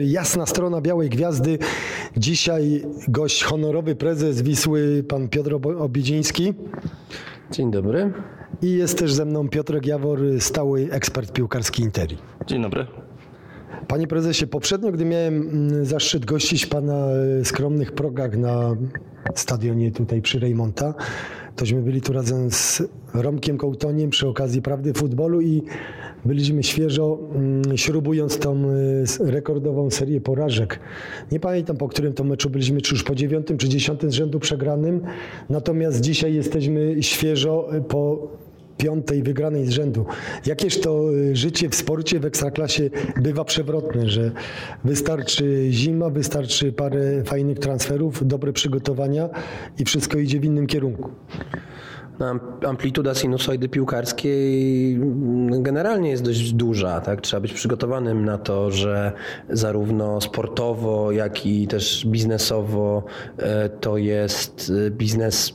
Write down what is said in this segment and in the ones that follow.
Jasna strona Białej Gwiazdy. Dzisiaj gość honorowy prezes Wisły, pan Piotr Obiedziński. Dzień dobry. I jest też ze mną Piotrek Jawor, stały ekspert piłkarski Interi. Dzień dobry. Panie prezesie, poprzednio, gdy miałem mm, zaszczyt gościć pana w skromnych progach na stadionie tutaj przy Rejmonta, tośmy byli tu razem z Romkiem Kołtoniem przy okazji Prawdy Futbolu i byliśmy świeżo mm, śrubując tą s- rekordową serię porażek. Nie pamiętam po którym to meczu byliśmy, czy już po dziewiątym, czy dziesiątym z rzędu przegranym, natomiast dzisiaj jesteśmy świeżo y, po piątej wygranej z rzędu. Jakież to y, życie w sporcie w ekstraklasie bywa przewrotne, że wystarczy zima, wystarczy parę fajnych transferów, dobre przygotowania i wszystko idzie w innym kierunku. No, am- Amplituda sinusoidy piłkarskiej mm, generalnie jest dość duża. Tak? Trzeba być przygotowanym na to, że zarówno sportowo, jak i też biznesowo e, to jest e, biznes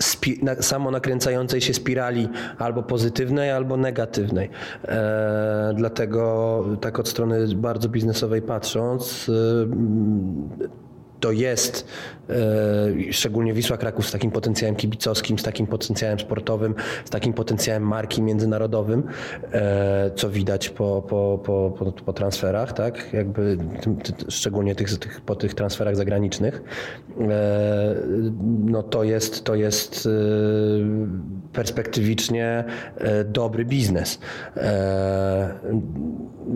spi- na, samo nakręcającej się spirali albo pozytywnej, albo negatywnej. E, dlatego tak od strony bardzo biznesowej patrząc, e, to jest e, szczególnie Wisła Kraków z takim potencjałem kibicowskim, z takim potencjałem sportowym, z takim potencjałem marki międzynarodowym, e, co widać po, po, po, po, po transferach, tak? Jakby szczególnie tych, tych, po tych transferach zagranicznych. E, no to jest, to jest perspektywicznie dobry biznes.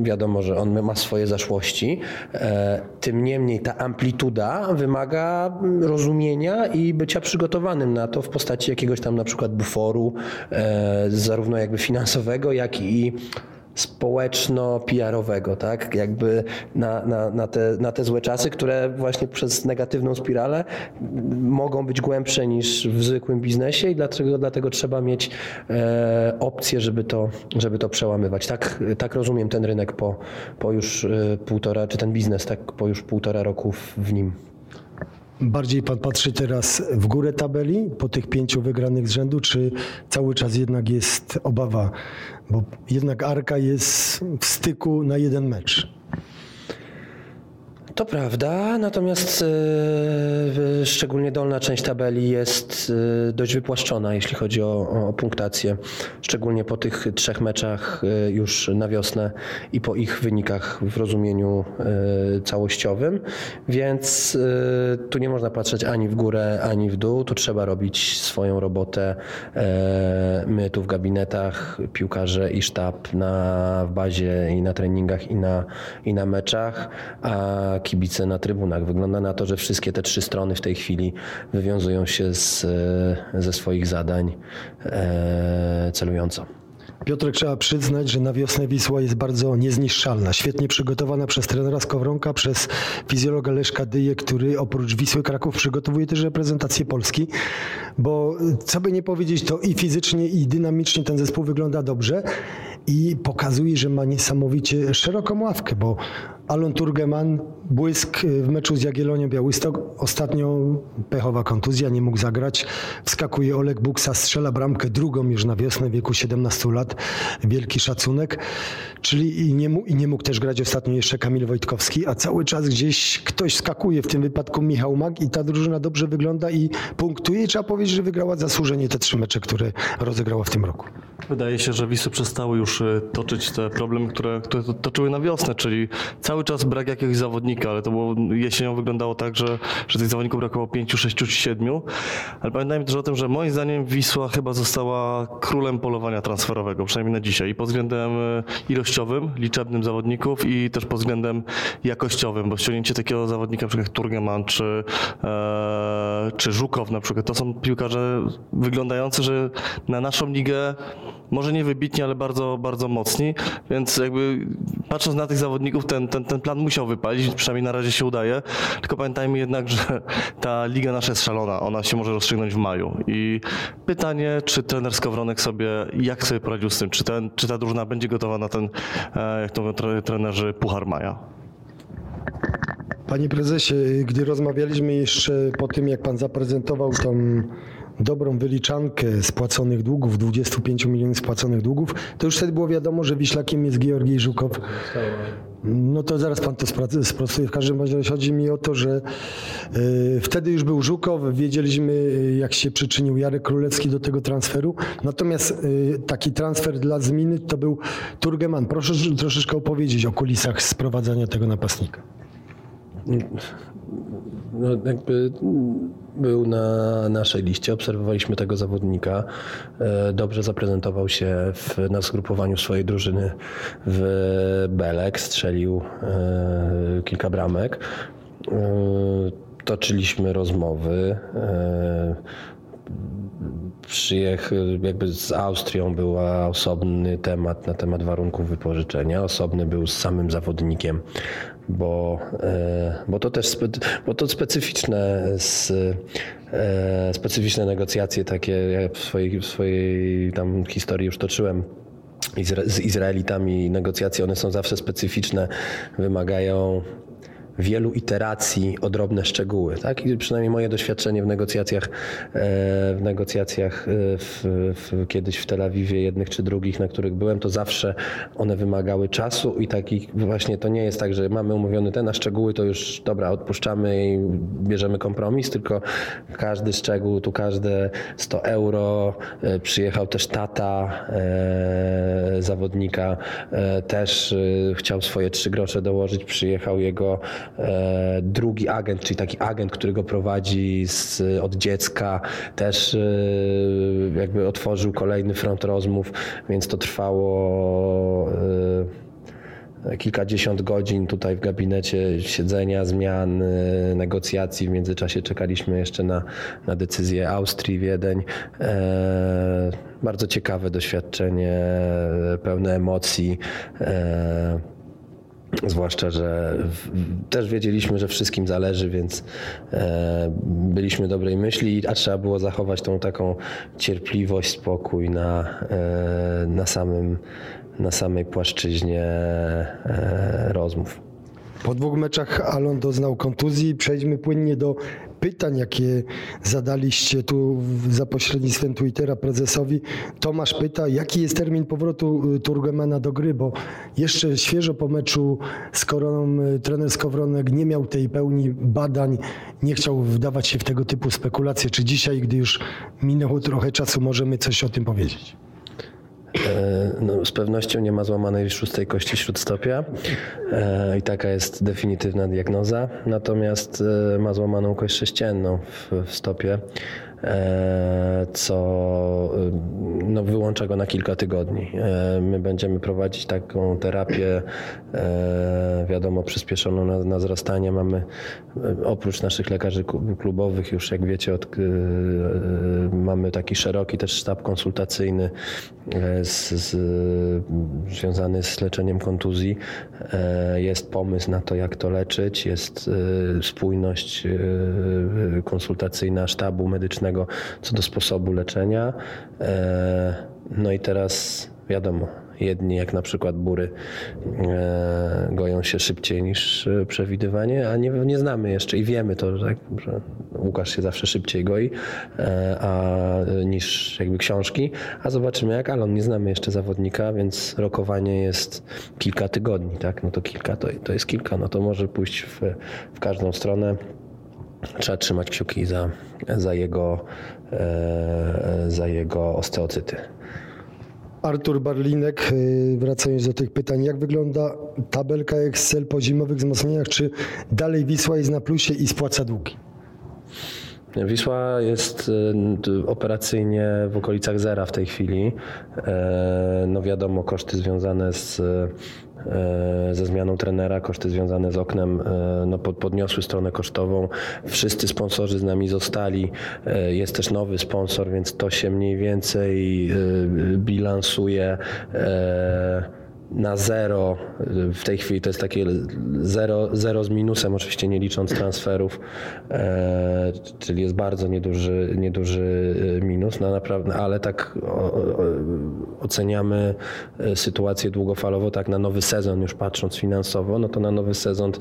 Wiadomo, że on ma swoje zaszłości. Tym niemniej ta amplituda wymaga rozumienia i bycia przygotowanym na to w postaci jakiegoś tam na przykład buforu, e, zarówno jakby finansowego, jak i społeczno-PR-owego, tak? Jakby na, na, na, te, na te złe czasy, które właśnie przez negatywną spiralę mogą być głębsze niż w zwykłym biznesie i dlatego, dlatego trzeba mieć e, opcję, żeby to, żeby to przełamywać. Tak, tak rozumiem ten rynek po, po już e, półtora, czy ten biznes tak po już półtora roku w, w nim. Bardziej pan patrzy teraz w górę tabeli po tych pięciu wygranych z rzędu, czy cały czas jednak jest obawa, bo jednak Arka jest w styku na jeden mecz. To prawda, natomiast e, szczególnie dolna część tabeli jest e, dość wypłaszczona, jeśli chodzi o, o punktację. Szczególnie po tych trzech meczach e, już na wiosnę i po ich wynikach w rozumieniu całościowym. Więc tu nie można patrzeć ani w górę, ani w dół. Tu trzeba robić swoją robotę. My tu w gabinetach, piłkarze i sztab na, w bazie i na treningach i na, i na meczach, a kibice na trybunach. Wygląda na to, że wszystkie te trzy strony w tej chwili wywiązują się z, e, ze swoich zadań e, celująco. Piotrek, trzeba przyznać, że na wiosnę Wisła jest bardzo niezniszczalna. Świetnie przygotowana przez trenera Skowronka, przez fizjologa Leszka Dyję, który oprócz Wisły Kraków przygotowuje też reprezentację Polski. Bo co by nie powiedzieć, to i fizycznie, i dynamicznie ten zespół wygląda dobrze i pokazuje, że ma niesamowicie szeroką ławkę, bo Alon Turgeman, błysk y, w meczu z Jagiellonią Białystok, ostatnio pechowa kontuzja, nie mógł zagrać. Wskakuje Olek Buksa, strzela bramkę drugą już na wiosnę w wieku 17 lat. Wielki szacunek. Czyli i nie, mógł, nie mógł też grać ostatnio jeszcze Kamil Wojtkowski, a cały czas gdzieś ktoś skakuje, w tym wypadku Michał Mag i ta drużyna dobrze wygląda i punktuje. Trzeba powiedzieć, że wygrała zasłużenie te trzy mecze, które rozegrała w tym roku. Wydaje się, że Wisły przestały już y, toczyć te problemy, które, które to- toczyły na wiosnę, czyli cały czas brak jakiegoś zawodnika, ale to było jesienią wyglądało tak, że, że tych zawodników brakowało pięciu, sześciu czy siedmiu. Ale pamiętajmy też o tym, że moim zdaniem Wisła chyba została królem polowania transferowego, przynajmniej na dzisiaj. I pod względem y, ilościowym, liczebnym zawodników i też pod względem jakościowym, bo ściągnięcie takiego zawodnika, jak Turgeman czy, e, czy Żukow na przykład, to są piłkarze wyglądający, że na naszą ligę może nie wybitni, ale bardzo, bardzo mocni, więc jakby patrząc na tych zawodników, ten, ten, ten plan musiał wypalić, przynajmniej na razie się udaje, tylko pamiętajmy jednak, że ta liga nasza jest szalona, ona się może rozstrzygnąć w maju. I pytanie, czy trener Skowronek sobie, jak sobie poradził z tym, czy, ten, czy ta drużyna będzie gotowa na ten, e, jak to mówią tre- trenerzy, Puchar Maja. Panie prezesie, gdy rozmawialiśmy jeszcze po tym, jak pan zaprezentował tą dobrą wyliczankę spłaconych długów, 25 milionów spłaconych długów, to już wtedy było wiadomo, że Wiślakiem jest Georgiej Żukow. No to zaraz pan to sprostuje. W każdym razie chodzi mi o to, że y, wtedy już był Żukow, wiedzieliśmy y, jak się przyczynił Jarek Królewski do tego transferu. Natomiast y, taki transfer dla Zminy to był Turgeman. Proszę troszeczkę opowiedzieć o kulisach sprowadzania tego napastnika. No, jakby był na naszej liście, obserwowaliśmy tego zawodnika. E, Dobrze zaprezentował się w, na zgrupowaniu swojej drużyny w Belek, strzelił e, kilka bramek. E, Toczyliśmy rozmowy. Przyjech, jakby z Austrią był osobny temat na temat warunków wypożyczenia, osobny był z samym zawodnikiem, bo, e, bo to też bo to specyficzne, e, specyficzne negocjacje takie, ja w swojej, w swojej tam historii już toczyłem. Z Izraelitami negocjacje, one są zawsze specyficzne, wymagają wielu iteracji o drobne szczegóły. Tak? I przynajmniej moje doświadczenie w negocjacjach, e, w negocjacjach e, w, w, kiedyś w Tel Awiwie, jednych czy drugich, na których byłem, to zawsze one wymagały czasu i takich właśnie to nie jest tak, że mamy umówiony ten, a szczegóły to już dobra, odpuszczamy i bierzemy kompromis, tylko każdy szczegół, tu każde 100 euro, e, przyjechał też tata zawodnika, też chciał swoje trzy grosze dołożyć, przyjechał jego drugi agent, czyli taki agent, który go prowadzi z, od dziecka, też e, jakby otworzył kolejny front rozmów, więc to trwało e, kilkadziesiąt godzin tutaj w gabinecie siedzenia, zmian, e, negocjacji. W międzyczasie czekaliśmy jeszcze na, na decyzję Austrii, Wiedeń. E, bardzo ciekawe doświadczenie, e, pełne emocji. E, Zwłaszcza, że też wiedzieliśmy, że wszystkim zależy, więc e, byliśmy dobrej myśli, a trzeba było zachować tą taką cierpliwość, spokój na, e, na, samym, na samej płaszczyźnie e, rozmów. Po dwóch meczach Alon doznał kontuzji. Przejdźmy płynnie do pytań, jakie zadaliście tu za pośrednictwem Twittera prezesowi. Tomasz pyta, jaki jest termin powrotu y, Turgemana do gry, bo jeszcze świeżo po meczu z Koroną y, trener Skowronek nie miał tej pełni badań, nie chciał wdawać się w tego typu spekulacje. Czy dzisiaj, gdy już minęło trochę czasu, możemy coś o tym powiedzieć? E, No, z pewnością nie ma złamanej szóstej kości śródstopia e, i taka jest definitywna diagnoza. Natomiast e, ma złamaną kość sześcienną w, w stopie, co e, no, wyłącza go na kilka tygodni. E, My będziemy prowadzić taką terapię, e, wiadomo, przyspieszoną na, na wzrastanie. Mamy e, oprócz naszych lekarzy klubowych już, jak wiecie, od, e, e, mamy taki szeroki też sztab konsultacyjny e, z, z, związany z leczeniem kontuzji. E, Jest pomysł na to, jak to leczyć, jest e, spójność e, konsultacyjna sztabu medycznego co do sposobu leczenia. E, No i teraz wiadomo, jedni jak na przykład bury e, goją się szybciej niż e, przewidywanie, a nie, nie znamy jeszcze i wiemy to, że, że Łukasz się zawsze szybciej goi a, niż jakby książki, a zobaczymy jak Alon, nie znamy jeszcze zawodnika, więc rokowanie jest kilka tygodni, tak, no to kilka to, to jest kilka, no to może pójść w, w każdą stronę. Trzeba trzymać kciuki za, za, jego, e, za jego osteocyty. Artur Barlinek, y, wracając do tych pytań, jak wygląda tabelka Excel po zimowych wzmocnieniach? Czy dalej Wisła jest na plusie i spłaca długi? Wisła jest t- operacyjnie w okolicach zera w tej chwili. E, No wiadomo, koszty związane z, e, ze zmianą trenera, koszty związane z oknem e, no pod- podniosły stronę kosztową. Wszyscy sponsorzy z nami zostali. E, Jest też nowy sponsor, więc to się mniej więcej bilansuje. Na zero. W tej chwili to jest takie zero, zero z minusem, oczywiście nie licząc transferów, e, czyli jest bardzo nieduży, nieduży e, minus, no naprawdę, ale tak o, o, oceniamy e, sytuację długofalowo, tak na nowy sezon już patrząc finansowo, no to na nowy sezon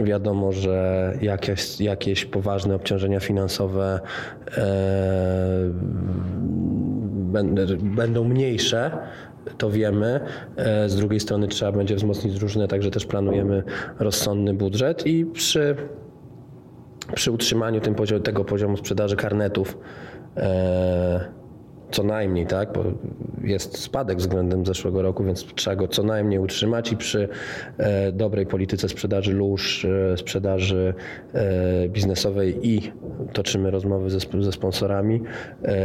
Wiadomo, że jakieś, jakieś poważne obciążenia finansowe e, będą mniejsze, to wiemy. E, Z drugiej strony trzeba będzie wzmocnić drużynę, także też planujemy rozsądny budżet i przy przy utrzymaniu tym poziom, tego poziomu sprzedaży karnetów e, co najmniej, tak, bo jest spadek względem zeszłego roku, więc trzeba go co najmniej utrzymać i przy e, dobrej polityce sprzedaży lóż, sprzedaży biznesowej i toczymy rozmowy ze, ze sponsorami,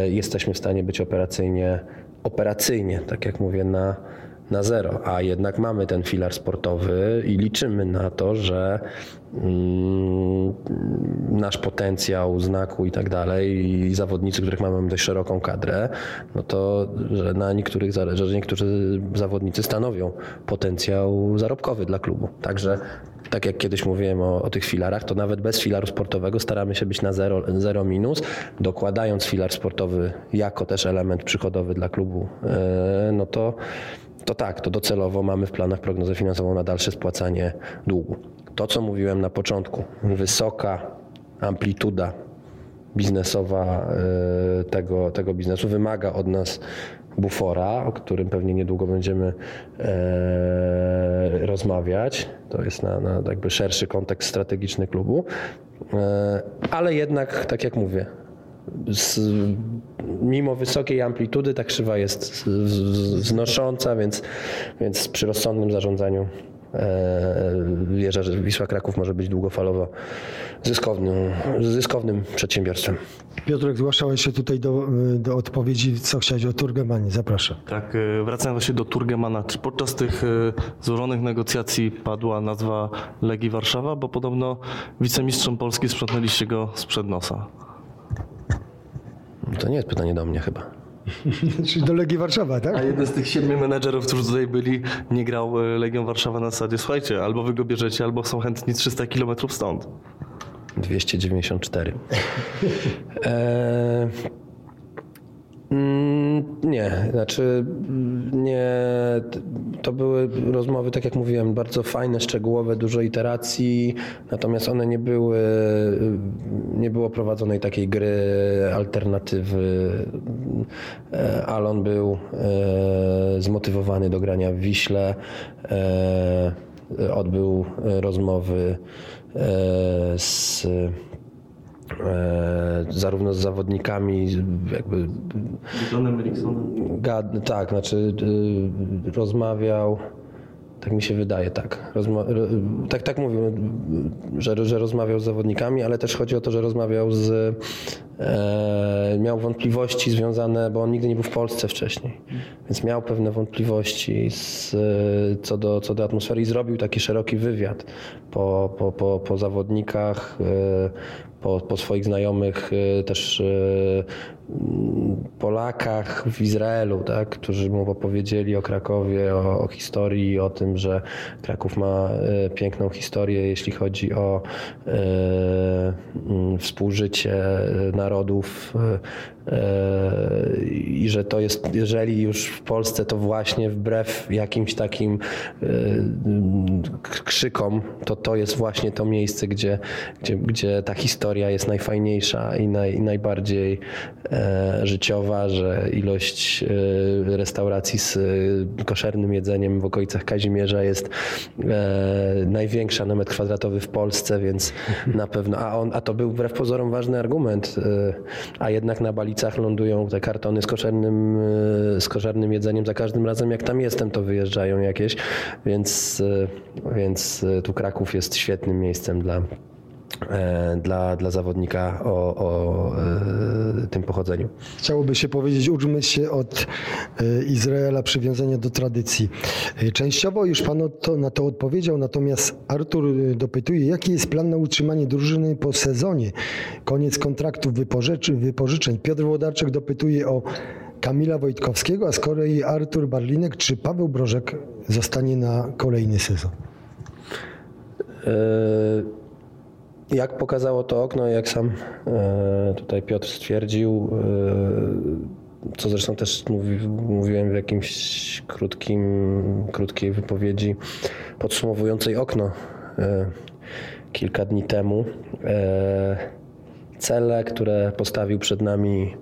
jesteśmy w stanie być operacyjnie, operacyjnie, tak jak mówię, na na zero, a jednak mamy ten filar sportowy i liczymy na to, że mm, nasz potencjał znaku i tak dalej i zawodnicy, których mamy dość szeroką kadrę, no to że na niektórych zależy, że niektórzy zawodnicy stanowią potencjał zarobkowy dla klubu. Także tak jak kiedyś mówiłem o, o tych filarach, to nawet bez filaru sportowego staramy się być na zero, zero minus, dokładając filar sportowy jako też element przychodowy dla klubu, e, no to to tak, to docelowo mamy w planach prognozę finansową na dalsze spłacanie długu. To, co mówiłem na początku, wysoka amplituda biznesowa e, tego, tego biznesu wymaga od nas bufora, o którym pewnie niedługo będziemy e, rozmawiać. To jest na, na jakby szerszy kontekst strategiczny klubu. E, ale jednak, tak jak mówię, z, mimo wysokiej amplitudy ta krzywa jest wznosząca, więc, więc przy rozsądnym zarządzaniu wierzę, że Wisła Kraków może być długofalowo zyskownym, zyskownym przedsiębiorstwem. Piotrek, zgłaszałeś się tutaj do, do odpowiedzi, co chciałeś o Turgemanie. Zapraszam. Tak, e, wracając się do Turgemana, czy podczas tych e, złożonych negocjacji padła nazwa Legii Warszawa, bo podobno wicemistrzem Polski sprzątnęliście go sprzed nosa. To nie jest pytanie do mnie chyba. Czyli do Legii Warszawa, A tak? jeden z tych siedmiu menedżerów, którzy tutaj byli, nie grał e, Legią Warszawa na zasadzie, słuchajcie, albo wy go bierzecie, albo są chętni 300 kilometrów stąd. 294. E, mm, nie, znaczy mm, nie. To były rozmowy, tak jak mówiłem, bardzo fajne, szczegółowe, dużo iteracji, natomiast one nie były, nie było prowadzonej takiej gry, alternatywy. E, Alon był e, zmotywowany do grania w Wiśle. E, odbył rozmowy z zarówno z zawodnikami, jakby Johnem Eriksonem. gad, tak, znaczy y, rozmawiał, tak mi się wydaje, tak. Rozma, ro- tak, tak mówił, że, że rozmawiał z zawodnikami, ale też chodzi o to, że rozmawiał z. E, miał wątpliwości związane, bo on nigdy nie był w Polsce wcześniej, więc miał pewne wątpliwości z, co, do, co do atmosfery i zrobił taki szeroki wywiad po, po, po, po zawodnikach, e, po, po swoich znajomych, e, też Polakach w Izraelu, tak, którzy mu opowiedzieli o Krakowie, o, o historii, o tym, że Kraków ma piękną historię, jeśli chodzi o współżycie e, narodów i że to jest, jeżeli już w Polsce, to właśnie wbrew jakimś takim k- krzykom, to to jest właśnie to miejsce, gdzie, gdzie, gdzie ta historia jest najfajniejsza i, naj, i najbardziej e, życiowa, że ilość e, restauracji z e, koszernym jedzeniem w okolicach Kazimierza jest największa na metr kwadratowy w Polsce, więc na pewno, a, on, a to był wbrew pozorom ważny argument, a jednak na Balicach lądują te kartony z koszernym, e, z koszernym jedzeniem za każdym razem, jak tam jestem, to wyjeżdżają jakieś, więc, e, więc e, tu Kraków jest świetnym miejscem dla dla, dla zawodnika o, o e, tym pochodzeniu. Chciałoby się powiedzieć, uczmy się od e, Izraela przywiązania do tradycji. E, Częściowo już Pan to, na to odpowiedział, natomiast Artur e, dopytuje, jaki jest plan na utrzymanie drużyny po sezonie? Koniec kontraktów wypożycz, wypożyczeń. Piotr Włodarczyk dopytuje o Kamila Wojtkowskiego, a z kolei Artur Barlinek, czy Paweł Brożek zostanie na kolejny sezon? E, Jak pokazało to okno, jak sam e, tutaj Piotr stwierdził, e, co zresztą też mówi, mówiłem w jakimś krótkim, krótkiej wypowiedzi podsumowującej okno. e, kilka dni temu. Cele, które postawił przed nami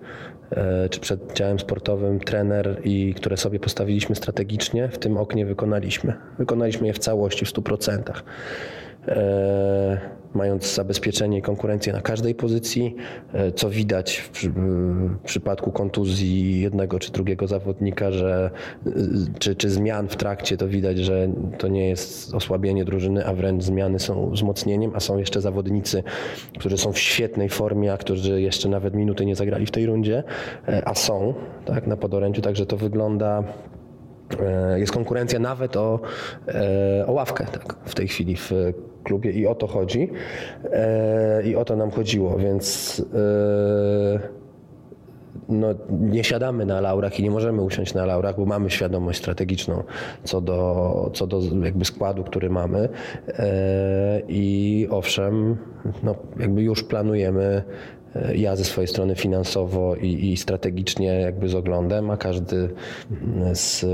czy przed działem sportowym trener i które sobie postawiliśmy strategicznie, w tym oknie wykonaliśmy. Wykonaliśmy je w całości, w 100%. E, mając zabezpieczenie i konkurencję na każdej pozycji, e, co widać w, w przypadku kontuzji jednego czy drugiego zawodnika, że e, czy, czy zmian w trakcie, to widać, że to nie jest osłabienie drużyny, a wręcz zmiany są wzmocnieniem, a są jeszcze zawodnicy, którzy są w świetnej formie, a którzy jeszcze nawet minuty nie zagrali w tej rundzie, e, a są tak, na podorędziu, także to wygląda E, Jest konkurencja nawet o, e, o ławkę tak, w tej chwili w klubie i o to chodzi. E, I o to nam chodziło, więc e, no, nie siadamy na laurach i nie możemy usiąść na laurach, bo mamy świadomość strategiczną co do, co do jakby składu, który mamy. E, I owszem, no, jakby już planujemy ja ze swojej strony finansowo i, i strategicznie jakby z oglądem, a każdy z e,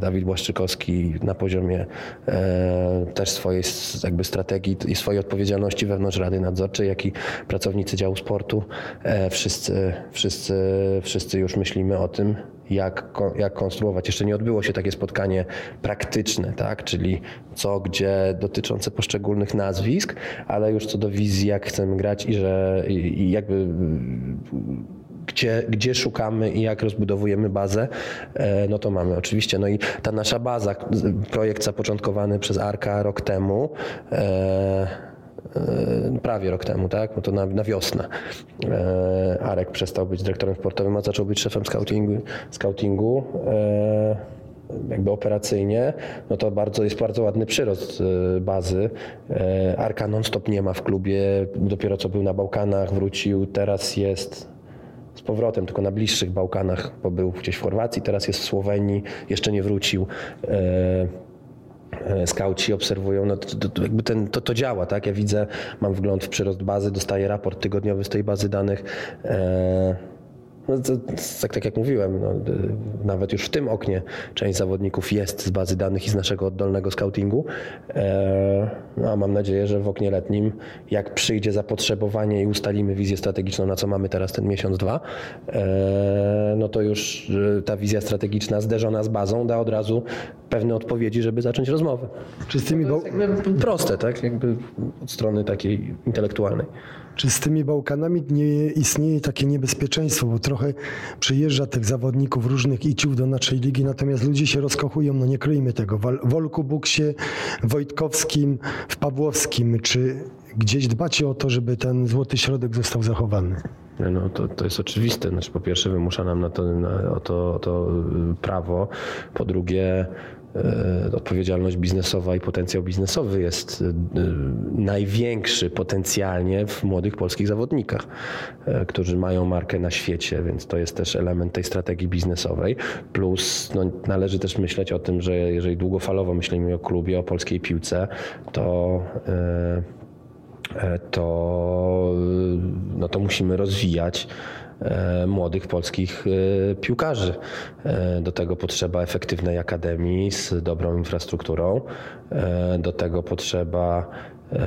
Dawid Błaszczykowski na poziomie e, też swojej jakby strategii i swojej odpowiedzialności wewnątrz Rady Nadzorczej, jak i pracownicy działu sportu. E, wszyscy, wszyscy, wszyscy już myślimy o tym, jak, jak konstruować. Jeszcze nie odbyło się takie spotkanie praktyczne, tak? czyli co, gdzie dotyczące poszczególnych nazwisk, ale już co do wizji, jak chcemy grać i że i, jakby gdzie, gdzie szukamy i jak rozbudowujemy bazę, e, no to mamy oczywiście. No i ta nasza baza, projekt zapoczątkowany przez Arka rok temu, e, e, prawie rok temu, tak? Bo to na, na wiosnę. Arek przestał być dyrektorem sportowym, a zaczął być szefem scoutingu. scoutingu. Jakby operacyjnie, no to bardzo, jest bardzo ładny przyrost e, bazy. E, Arka non-stop nie ma w klubie, dopiero co był na Bałkanach, wrócił, teraz jest z powrotem, tylko na bliższych Bałkanach, bo był gdzieś w Chorwacji, teraz jest w Słowenii, jeszcze nie wrócił. E, e, Skauci obserwują, no to, to, jakby ten, to, to działa, tak? Ja widzę, mam wgląd w przyrost bazy, dostaję raport tygodniowy z tej bazy danych. No to, tak, tak jak mówiłem, no, nawet już w tym oknie część zawodników jest z bazy danych i z naszego oddolnego scoutingu. E, no, a mam nadzieję, że w oknie letnim, jak przyjdzie zapotrzebowanie i ustalimy wizję strategiczną, na co mamy teraz ten miesiąc, dwa, e, no to już y, ta wizja strategiczna zderzona z bazą da od razu pewne odpowiedzi, żeby zacząć rozmowę. Czy z tymi, Bał- Jakby proste, tak? Jakby od strony takiej intelektualnej. Czy z tymi Bałkanami nie istnieje takie niebezpieczeństwo, bo trochę przyjeżdża tych zawodników różnych iciów do naszej ligi, natomiast ludzie się rozkochują, no nie kryjmy tego, w Wolku Buksie, Wojtkowskim, w Pawłowskim. Czy gdzieś dbacie o to, żeby ten złoty środek został zachowany? No to, to jest oczywiste. Znaczy, po pierwsze wymusza nam na to, na, o to, o to y, prawo. Po drugie odpowiedzialność biznesowa i potencjał biznesowy jest y, największy potencjalnie w młodych polskich zawodnikach, y, którzy mają markę na świecie, więc to jest też element tej strategii biznesowej. Plus no, należy też myśleć o tym, że jeżeli długofalowo myślimy o klubie, o polskiej piłce, to e, to, no to musimy rozwijać e, młodych polskich e, piłkarzy. E, Do tego potrzeba efektywnej akademii z dobrą infrastrukturą. E, Do tego potrzeba e,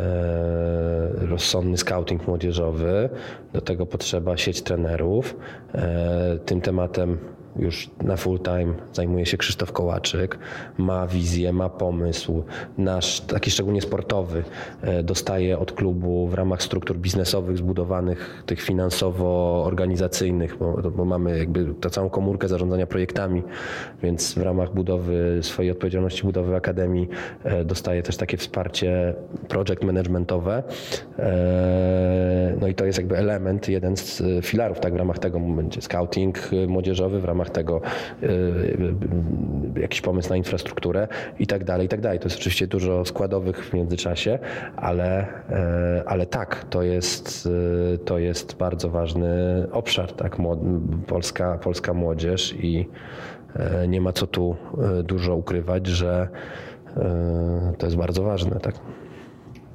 rozsądny scouting młodzieżowy. Do tego potrzeba sieć trenerów. E, Tym tematem już na full time zajmuje się Krzysztof Kołaczyk, ma wizję, ma pomysł, nasz taki szczególnie sportowy e, dostaje od klubu w ramach struktur biznesowych zbudowanych, tych finansowo-organizacyjnych, bo, bo mamy jakby tę całą komórkę zarządzania projektami, więc w ramach budowy swojej odpowiedzialności budowy akademii e, dostaje też takie wsparcie project managementowe. E, No i to jest jakby element, jeden z filarów, tak w ramach tego będzie scouting młodzieżowy, w ramach tego e, e, jakiś pomysł na infrastrukturę i tak dalej, i tak dalej. To jest oczywiście dużo składowych w międzyczasie, ale, e, ale tak, to jest, to jest bardzo ważny obszar, tak, polska, polska młodzież i e, nie ma co tu e, dużo ukrywać, że to jest bardzo ważne, tak.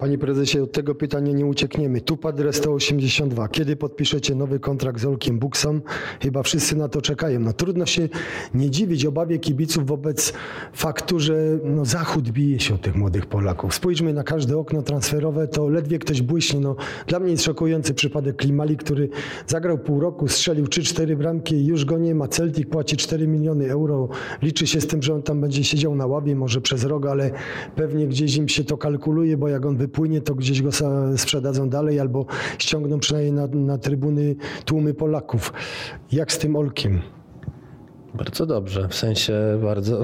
Panie prezesie, od tego pytania nie uciekniemy. Tu padre 182. Kiedy podpiszecie nowy kontrakt z Olkiem Buksą? Chyba wszyscy na to czekają. No trudno się nie dziwić obawie kibiców wobec faktu, że no, Zachód bije się o tych młodych Polaków. Spójrzmy na każde okno transferowe, to ledwie ktoś błyśnie. No, dla mnie jest szokujący przypadek Klimali, który zagrał pół roku, strzelił 3-4 bramki i już go nie ma. Celtic płaci 4 miliony euro. Liczy się z tym, że on tam będzie siedział na ławie, może przez rok, ale pewnie gdzieś im się to kalkuluje, bo jak on wypłynie, to gdzieś go sprzedadzą dalej albo ściągną przynajmniej na, na trybuny tłumy Polaków. Jak z tym Olkiem? Bardzo dobrze, w sensie bardzo,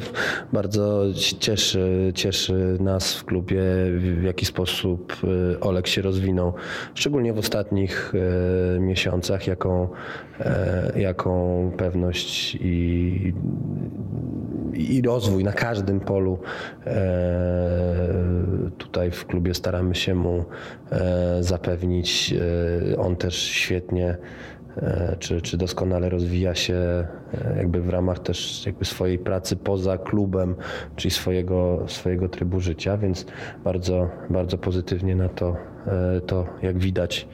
bardzo cieszy, cieszy nas w klubie, w jaki sposób y, Olek się rozwinął, szczególnie w ostatnich y, miesiącach, jaką, e, jaką pewność i, i rozwój na każdym polu e, tutaj w klubie staramy się mu e, zapewnić. E, On też świetnie e, czy, czy doskonale rozwija się e, jakby w ramach też jakby swojej pracy poza klubem, czyli swojego, swojego trybu życia, więc bardzo, bardzo pozytywnie na to, e, to jak widać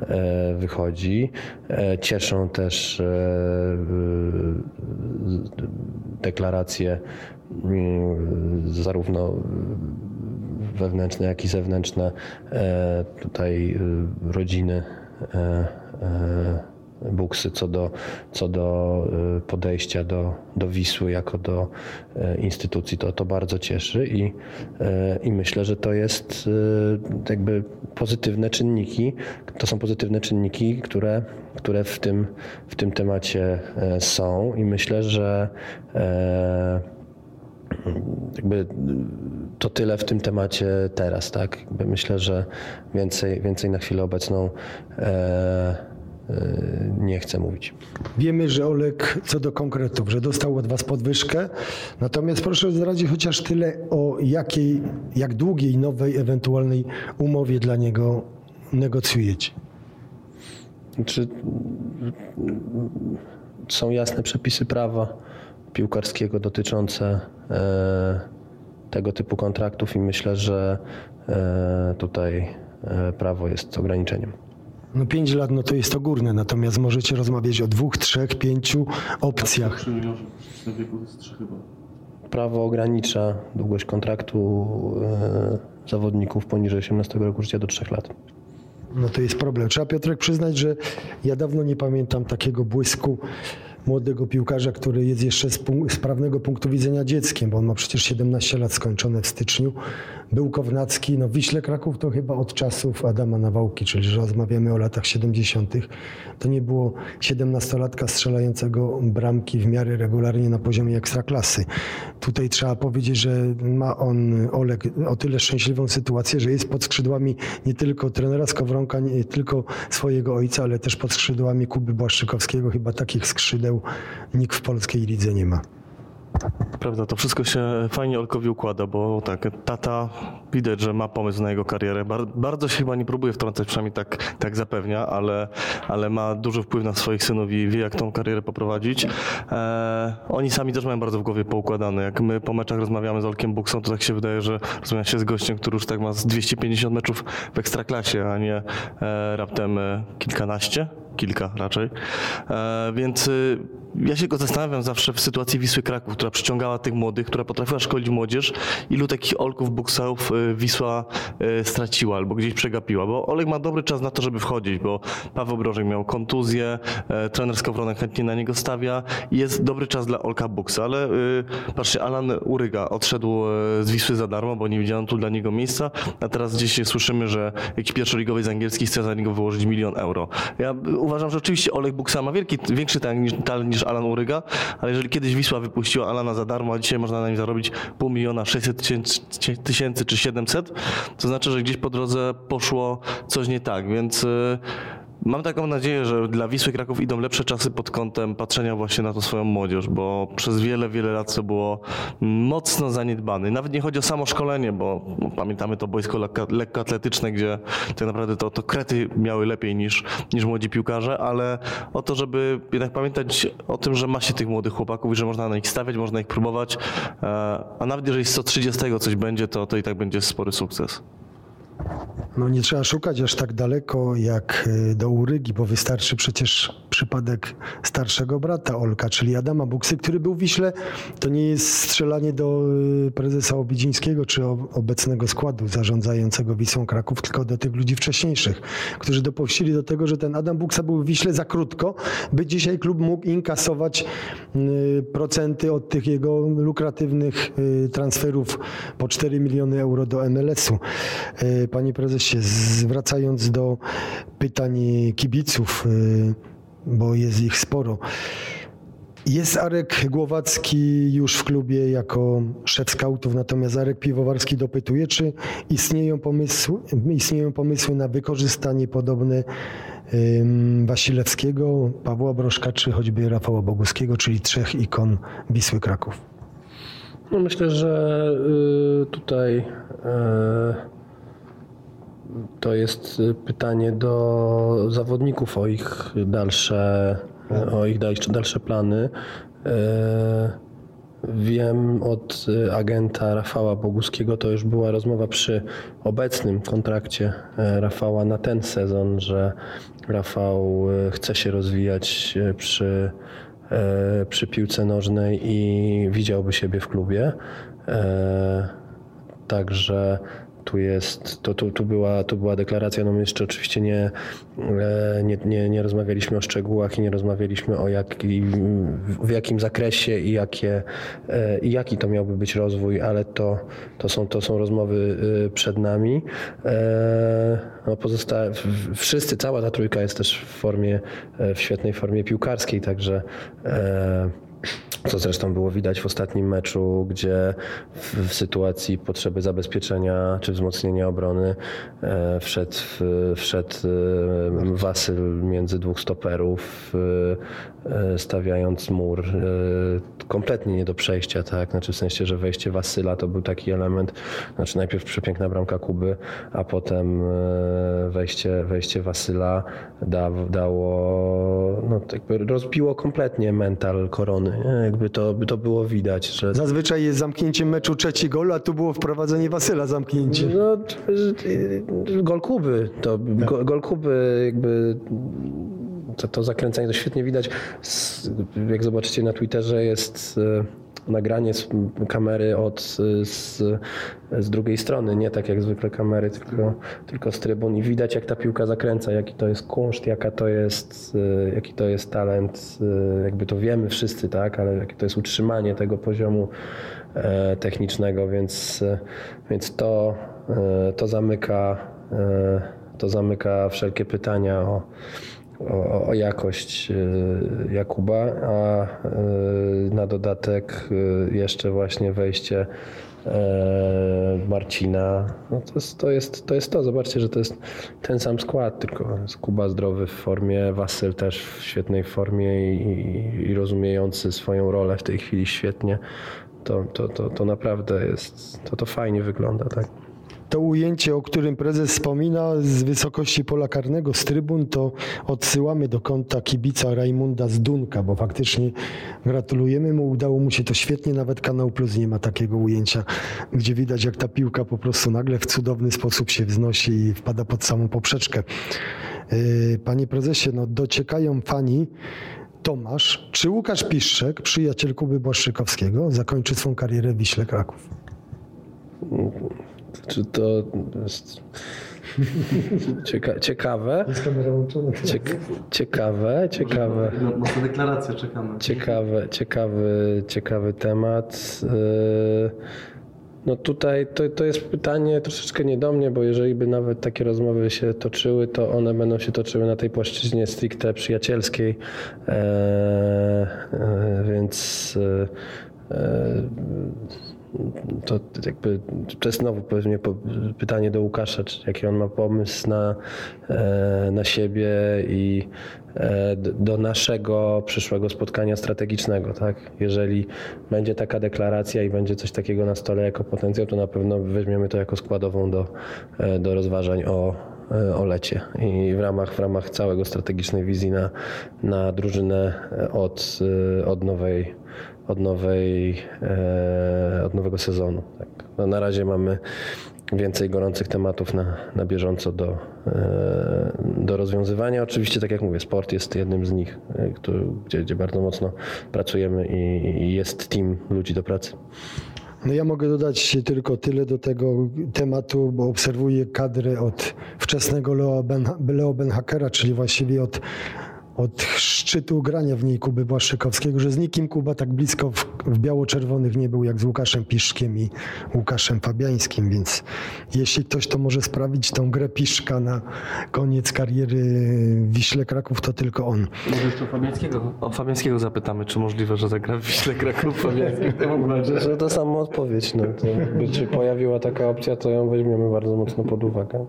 e, wychodzi. E, Cieszą też e, deklaracje mm, zarówno wewnętrzne, jak i zewnętrzne e, tutaj rodziny e, e, Buksy co do, co do y, podejścia do, do Wisły jako do e, instytucji. To, to bardzo cieszy i, e, i myślę, że to jest jakby pozytywne czynniki. To są pozytywne czynniki, które, które w, tym, w tym temacie są i myślę, że jakby to tyle w tym temacie teraz, tak? Jakby myślę, że więcej, więcej na chwilę obecną e, nie chcę mówić. Wiemy, że Olek co do konkretów, że dostał od Was podwyżkę, natomiast proszę zdradzić chociaż tyle o jakiej, jak długiej nowej ewentualnej umowie dla niego negocjujecie. Czy są jasne przepisy prawa piłkarskiego dotyczące e, tego typu kontraktów i myślę, że e, tutaj e, prawo jest ograniczeniem. No pięć lat, no to jest to górne, natomiast możecie rozmawiać o dwóch, trzech, pięciu opcjach. Prawo ogranicza długość kontraktu e, zawodników poniżej 18 roku życia do 3 lat. No to jest problem. Trzeba Piotrek przyznać, że ja dawno nie pamiętam takiego błysku młodego piłkarza, który jest jeszcze z, z prawnego punktu widzenia dzieckiem, bo on ma przecież 17 lat skończone w styczniu. Był Kownacki, no Wiśle Kraków to chyba od czasów Adama Nawałki, czyli że rozmawiamy o latach 70. To nie było 17-latka strzelającego bramki w miarę regularnie na poziomie ekstraklasy. Tutaj trzeba powiedzieć, że ma on, Olek, o tyle szczęśliwą sytuację, że jest pod skrzydłami nie tylko trenera Skowronka, nie tylko swojego ojca, ale też pod skrzydłami Kuby Błaszczykowskiego. Chyba takich skrzydeł nikt w polskiej lidze nie ma. Prawda, to wszystko się fajnie Olkowi układa, bo tak, tata widać, że ma pomysł na jego karierę. Bar- bardzo się chyba nie próbuje wtrącać, przynajmniej tak, tak zapewnia, ale, ale ma duży wpływ na swoich synów i wie, jak tą karierę poprowadzić. E, oni sami też mają bardzo w głowie poukładane. Jak my po meczach rozmawiamy z Olkiem Buksą, to tak się wydaje, że rozmawia się z gościem, który już tak ma z 250 meczów w ekstraklasie, a nie e, raptem e, kilkanaście kilka raczej. E, więc y, ja się go zastanawiam zawsze w sytuacji Wisły Kraków, która przyciągała tych młodych, która potrafiła szkolić młodzież, ilu takich Olków, Buksów y, Wisła y, straciła albo gdzieś przegapiła, bo Olek ma dobry czas na to, żeby wchodzić, bo Paweł Brożek miał kontuzję, e, trener Skowronek chętnie na niego stawia i jest dobry czas dla Olka Buksa, ale y, patrzcie, Alan Uryga odszedł z Wisły za darmo, bo nie widziano tu dla niego miejsca, a teraz gdzieś słyszymy, że jakiś pierwszoligowy z angielski chce za niego wyłożyć milion euro. Ja y, uważam, że oczywiście Olek Buksa ma wielki, większy talent niż, Alan Uryga, ale jeżeli kiedyś Wisła wypuściła Alana za darmo, a dzisiaj można na nim zarobić pół miliona, 600 tysięcy- tysięcy czy 700, to znaczy, że gdzieś po drodze poszło coś nie tak, więc y, Mam taką nadzieję, że dla Wisły Kraków idą lepsze czasy pod kątem patrzenia właśnie na to swoją młodzież, bo przez wiele, wiele lat to było mocno zaniedbane. Nawet nie chodzi o samo szkolenie, bo pamiętamy to boisko lekko- lekkoatletyczne, gdzie tak naprawdę to, to krety miały lepiej niż, niż młodzi piłkarze, ale o to, żeby jednak pamiętać o tym, że ma się tych młodych chłopaków i że można na nich stawiać, można ich próbować, e, a nawet jeżeli z 130 coś będzie, to, to i tak będzie spory sukces. No nie trzeba szukać aż tak daleko jak y, do Urygi, bo wystarczy przecież przypadek starszego brata Olka, czyli Adama Buksy, który był w Wiśle. To nie jest strzelanie do y, prezesa Obidzińskiego czy obecnego składu zarządzającego Wisłą Kraków, tylko do tych ludzi wcześniejszych, którzy dopuścili do tego, że ten Adam Buksa był w Wiśle za krótko, by dzisiaj klub mógł inkasować y, procenty od tych jego lukratywnych transferów po 4 miliony euro do MLS-u. Panie prezesie, zwracając do pytań kibiców, y, bo jest ich sporo. Jest Arek Głowacki już w klubie jako szef skautów, natomiast Arek Piwowarski dopytuje, czy istnieją pomysły, istnieją pomysły na wykorzystanie podobne Wasilewskiego, Pawła Broszka, czy choćby Rafała Boguskiego, czyli trzech ikon Wisły Kraków. No myślę, że y, tutaj y, to jest y, pytanie do zawodników o ich dalsze, o ich dalsze, plany. Y, Wiem od y, agenta Rafała Boguskiego, to już była rozmowa przy obecnym kontrakcie Rafała na ten sezon, że Rafał chce się rozwijać przy przy piłce nożnej i widziałby siebie w klubie. Także tu jest, to, tu, tu, była, tu była deklaracja, no my jeszcze oczywiście nie, e, nie, nie, nie rozmawialiśmy o szczegółach i nie rozmawialiśmy o jaki, w jakim zakresie i, jakie, e, i jaki to miałby być rozwój, ale to, to, są, to są rozmowy e, przed nami. No w- wszyscy, cała ta trójka jest też w formie, w świetnej formie piłkarskiej, także co zresztą było widać w ostatnim meczu, gdzie w, sytuacji potrzeby zabezpieczenia czy wzmocnienia obrony e, wszedł, wszedł e, Wasyl między dwóch stoperów, e, stawiając mur kompletnie nie do przejścia, tak? Znaczy w sensie, że wejście Wasyla to był taki element, znaczy najpierw przepiękna bramka Kuby, a potem wejście, wejście Wasyla da, dało, no jakby rozbiło kompletnie mental korony, nie? jakby to, to było widać, że Zazwyczaj jest zamknięcie meczu trzeci gol, a tu było wprowadzenie Wasyla zamknięcie. No, gol Kuby, to gol, gol Kuby jakby to, to zakręcenie to świetnie widać. Jak zobaczycie na Twitterze jest e, nagranie z kamery od z, z drugiej strony, nie tak jak zwykle kamery, tylko, tylko z trybun i widać jak ta piłka zakręca, jaki to jest kunszt, jaka to jest, e, jaki to jest talent, e, jakby to wiemy wszyscy, tak, ale jakie to jest utrzymanie tego poziomu e, technicznego, więc, więc to, to zamyka to zamyka wszelkie pytania o, o, o jakość e, Jakuba, a e, na dodatek e, jeszcze właśnie wejście Marcina. No to, jest, to, jest, to jest to. Zobaczcie, że to jest ten sam skład, tylko jest Kuba zdrowy w formie, Wasyl też w świetnej formie i, i rozumiejący swoją rolę w tej chwili świetnie. To, to, to, to naprawdę jest, to, to fajnie wygląda, tak. To ujęcie, o którym prezes wspomina z wysokości pola karnego, z trybun, to odsyłamy do konta kibica Rajmunda z Dunka, bo faktycznie gratulujemy mu, udało mu się to świetnie, nawet Kanał Plus nie ma takiego ujęcia, gdzie widać jak ta piłka po prostu nagle w cudowny sposób się wznosi i wpada pod samą poprzeczkę. Yy, Panie prezesie, no dociekają fani, Tomasz, czy Łukasz Piszczek, przyjaciel Kuby Błaszczykowskiego, zakończy swą karierę w Wiśle Kraków? Czy to jest cieka ciekawe? Jest kamera włączona. Ciek ciekawe, ciekawe. Mocna deklaracja, czekamy. Ciekawy, ciekawy, ciekawy temat. Yy, No tutaj to, to jest pytanie troszeczkę nie do mnie, bo jeżeli by nawet takie rozmowy się toczyły, to one będą się toczyły na tej płaszczyźnie stricte przyjacielskiej. E, e, więc e, to jakby to jest znowu pewnie pytanie do Łukasza, czy jaki on ma pomysł na, e, na siebie i e, do naszego przyszłego spotkania strategicznego, tak? Jeżeli będzie taka deklaracja i będzie coś takiego na stole jako potencjał, to na pewno weźmiemy to jako składową do, e, do rozważań o, o lecie i w ramach, w ramach całego strategicznej wizji na, na drużynę od, od nowej od, nowej, e, od nowego sezonu. Tak. No, na razie mamy więcej gorących tematów na, na bieżąco do, e, do rozwiązywania. Oczywiście, tak jak mówię, sport jest jednym z nich, e, gdzie, gdzie bardzo mocno pracujemy i, i jest team ludzi do pracy. No ja mogę dodać tylko tyle do tego tematu, bo obserwuję kadrę od wczesnego Leo, ben, Leo Benhakera, czyli właściwie od, od szczytu grania w niej Kuby Błaszczykowskiego, że z nikim Kuba tak blisko w, w biało-czerwonych nie był jak z Łukaszem Piszkiem i Łukaszem Fabiańskim, więc jeśli ktoś to może sprawić tą grę Piszka na koniec kariery w Wiśle Kraków, to tylko on. Może jeszcze Fabiańskiego, o Fabiańskiego zapytamy, czy możliwe, że zagra w Wiśle Kraków Fabiański w tym meczu. Że to sama odpowiedź. No, to jakby się pojawiła taka opcja, to ją weźmiemy bardzo mocno pod uwagę.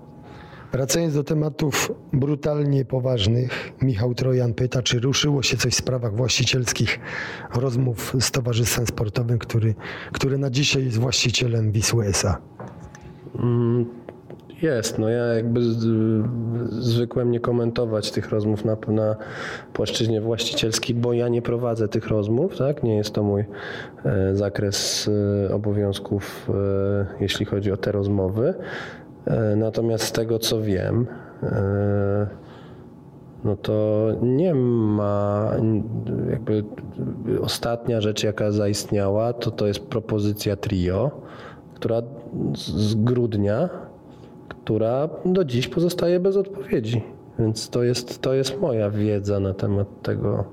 Wracając do tematów brutalnie poważnych, Michał Trojan pyta, czy ruszyło się coś w sprawach właścicielskich rozmów z Towarzystwem Sportowym, który, który na dzisiaj jest właścicielem Wisły S.A. Jest, no ja jakby zwykłem nie komentować tych rozmów na, na płaszczyźnie właścicielskiej, bo ja nie prowadzę tych rozmów, tak? Nie jest to mój e, zakres e, obowiązków, e, jeśli chodzi o te rozmowy. E, natomiast z tego co wiem, e, no to nie ma jakby ostatnia rzecz jaka zaistniała, to to jest propozycja trio, która z- grudnia która do dziś pozostaje bez odpowiedzi. Więc to jest, to jest moja wiedza na temat tego,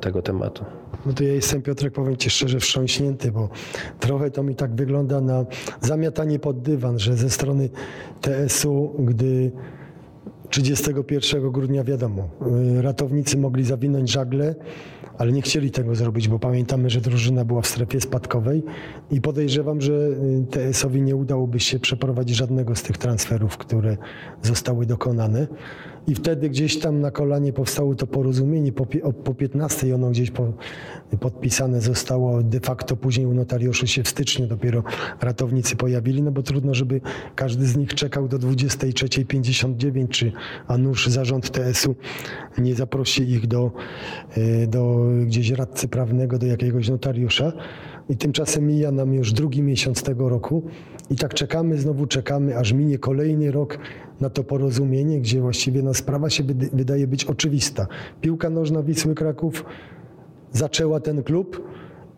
tego tematu. No to ja jestem, Piotrek, powiem Ci szczerze, wstrząśnięty, bo trochę to mi tak wygląda na zamiatanie pod dywan, że ze strony TS-u, gdy 31 grudnia wiadomo, y, ratownicy mogli zawinąć żagle, ale nie chcieli tego zrobić, bo pamiętamy, że drużyna była w strefie spadkowej i podejrzewam, że y, TS-owi nie udałoby się przeprowadzić żadnego z tych transferów, które zostały dokonane. I wtedy gdzieś tam na kolanie powstało to porozumienie, po, po 15 ono gdzieś po, podpisane zostało, de facto później u notariuszy się w styczniu dopiero ratownicy pojawili, no bo trudno, żeby każdy z nich czekał do 23.59, czy a nuż zarząd TS-u nie zaprosi ich do, y, do gdzieś radcy prawnego, do jakiegoś notariusza. I tymczasem mija nam już drugi miesiąc tego roku i tak czekamy, znowu czekamy, aż minie kolejny rok na to porozumienie, gdzie właściwie no, sprawa się wyda- wydaje być oczywista. Piłka nożna Wisły Kraków zaczęła ten klub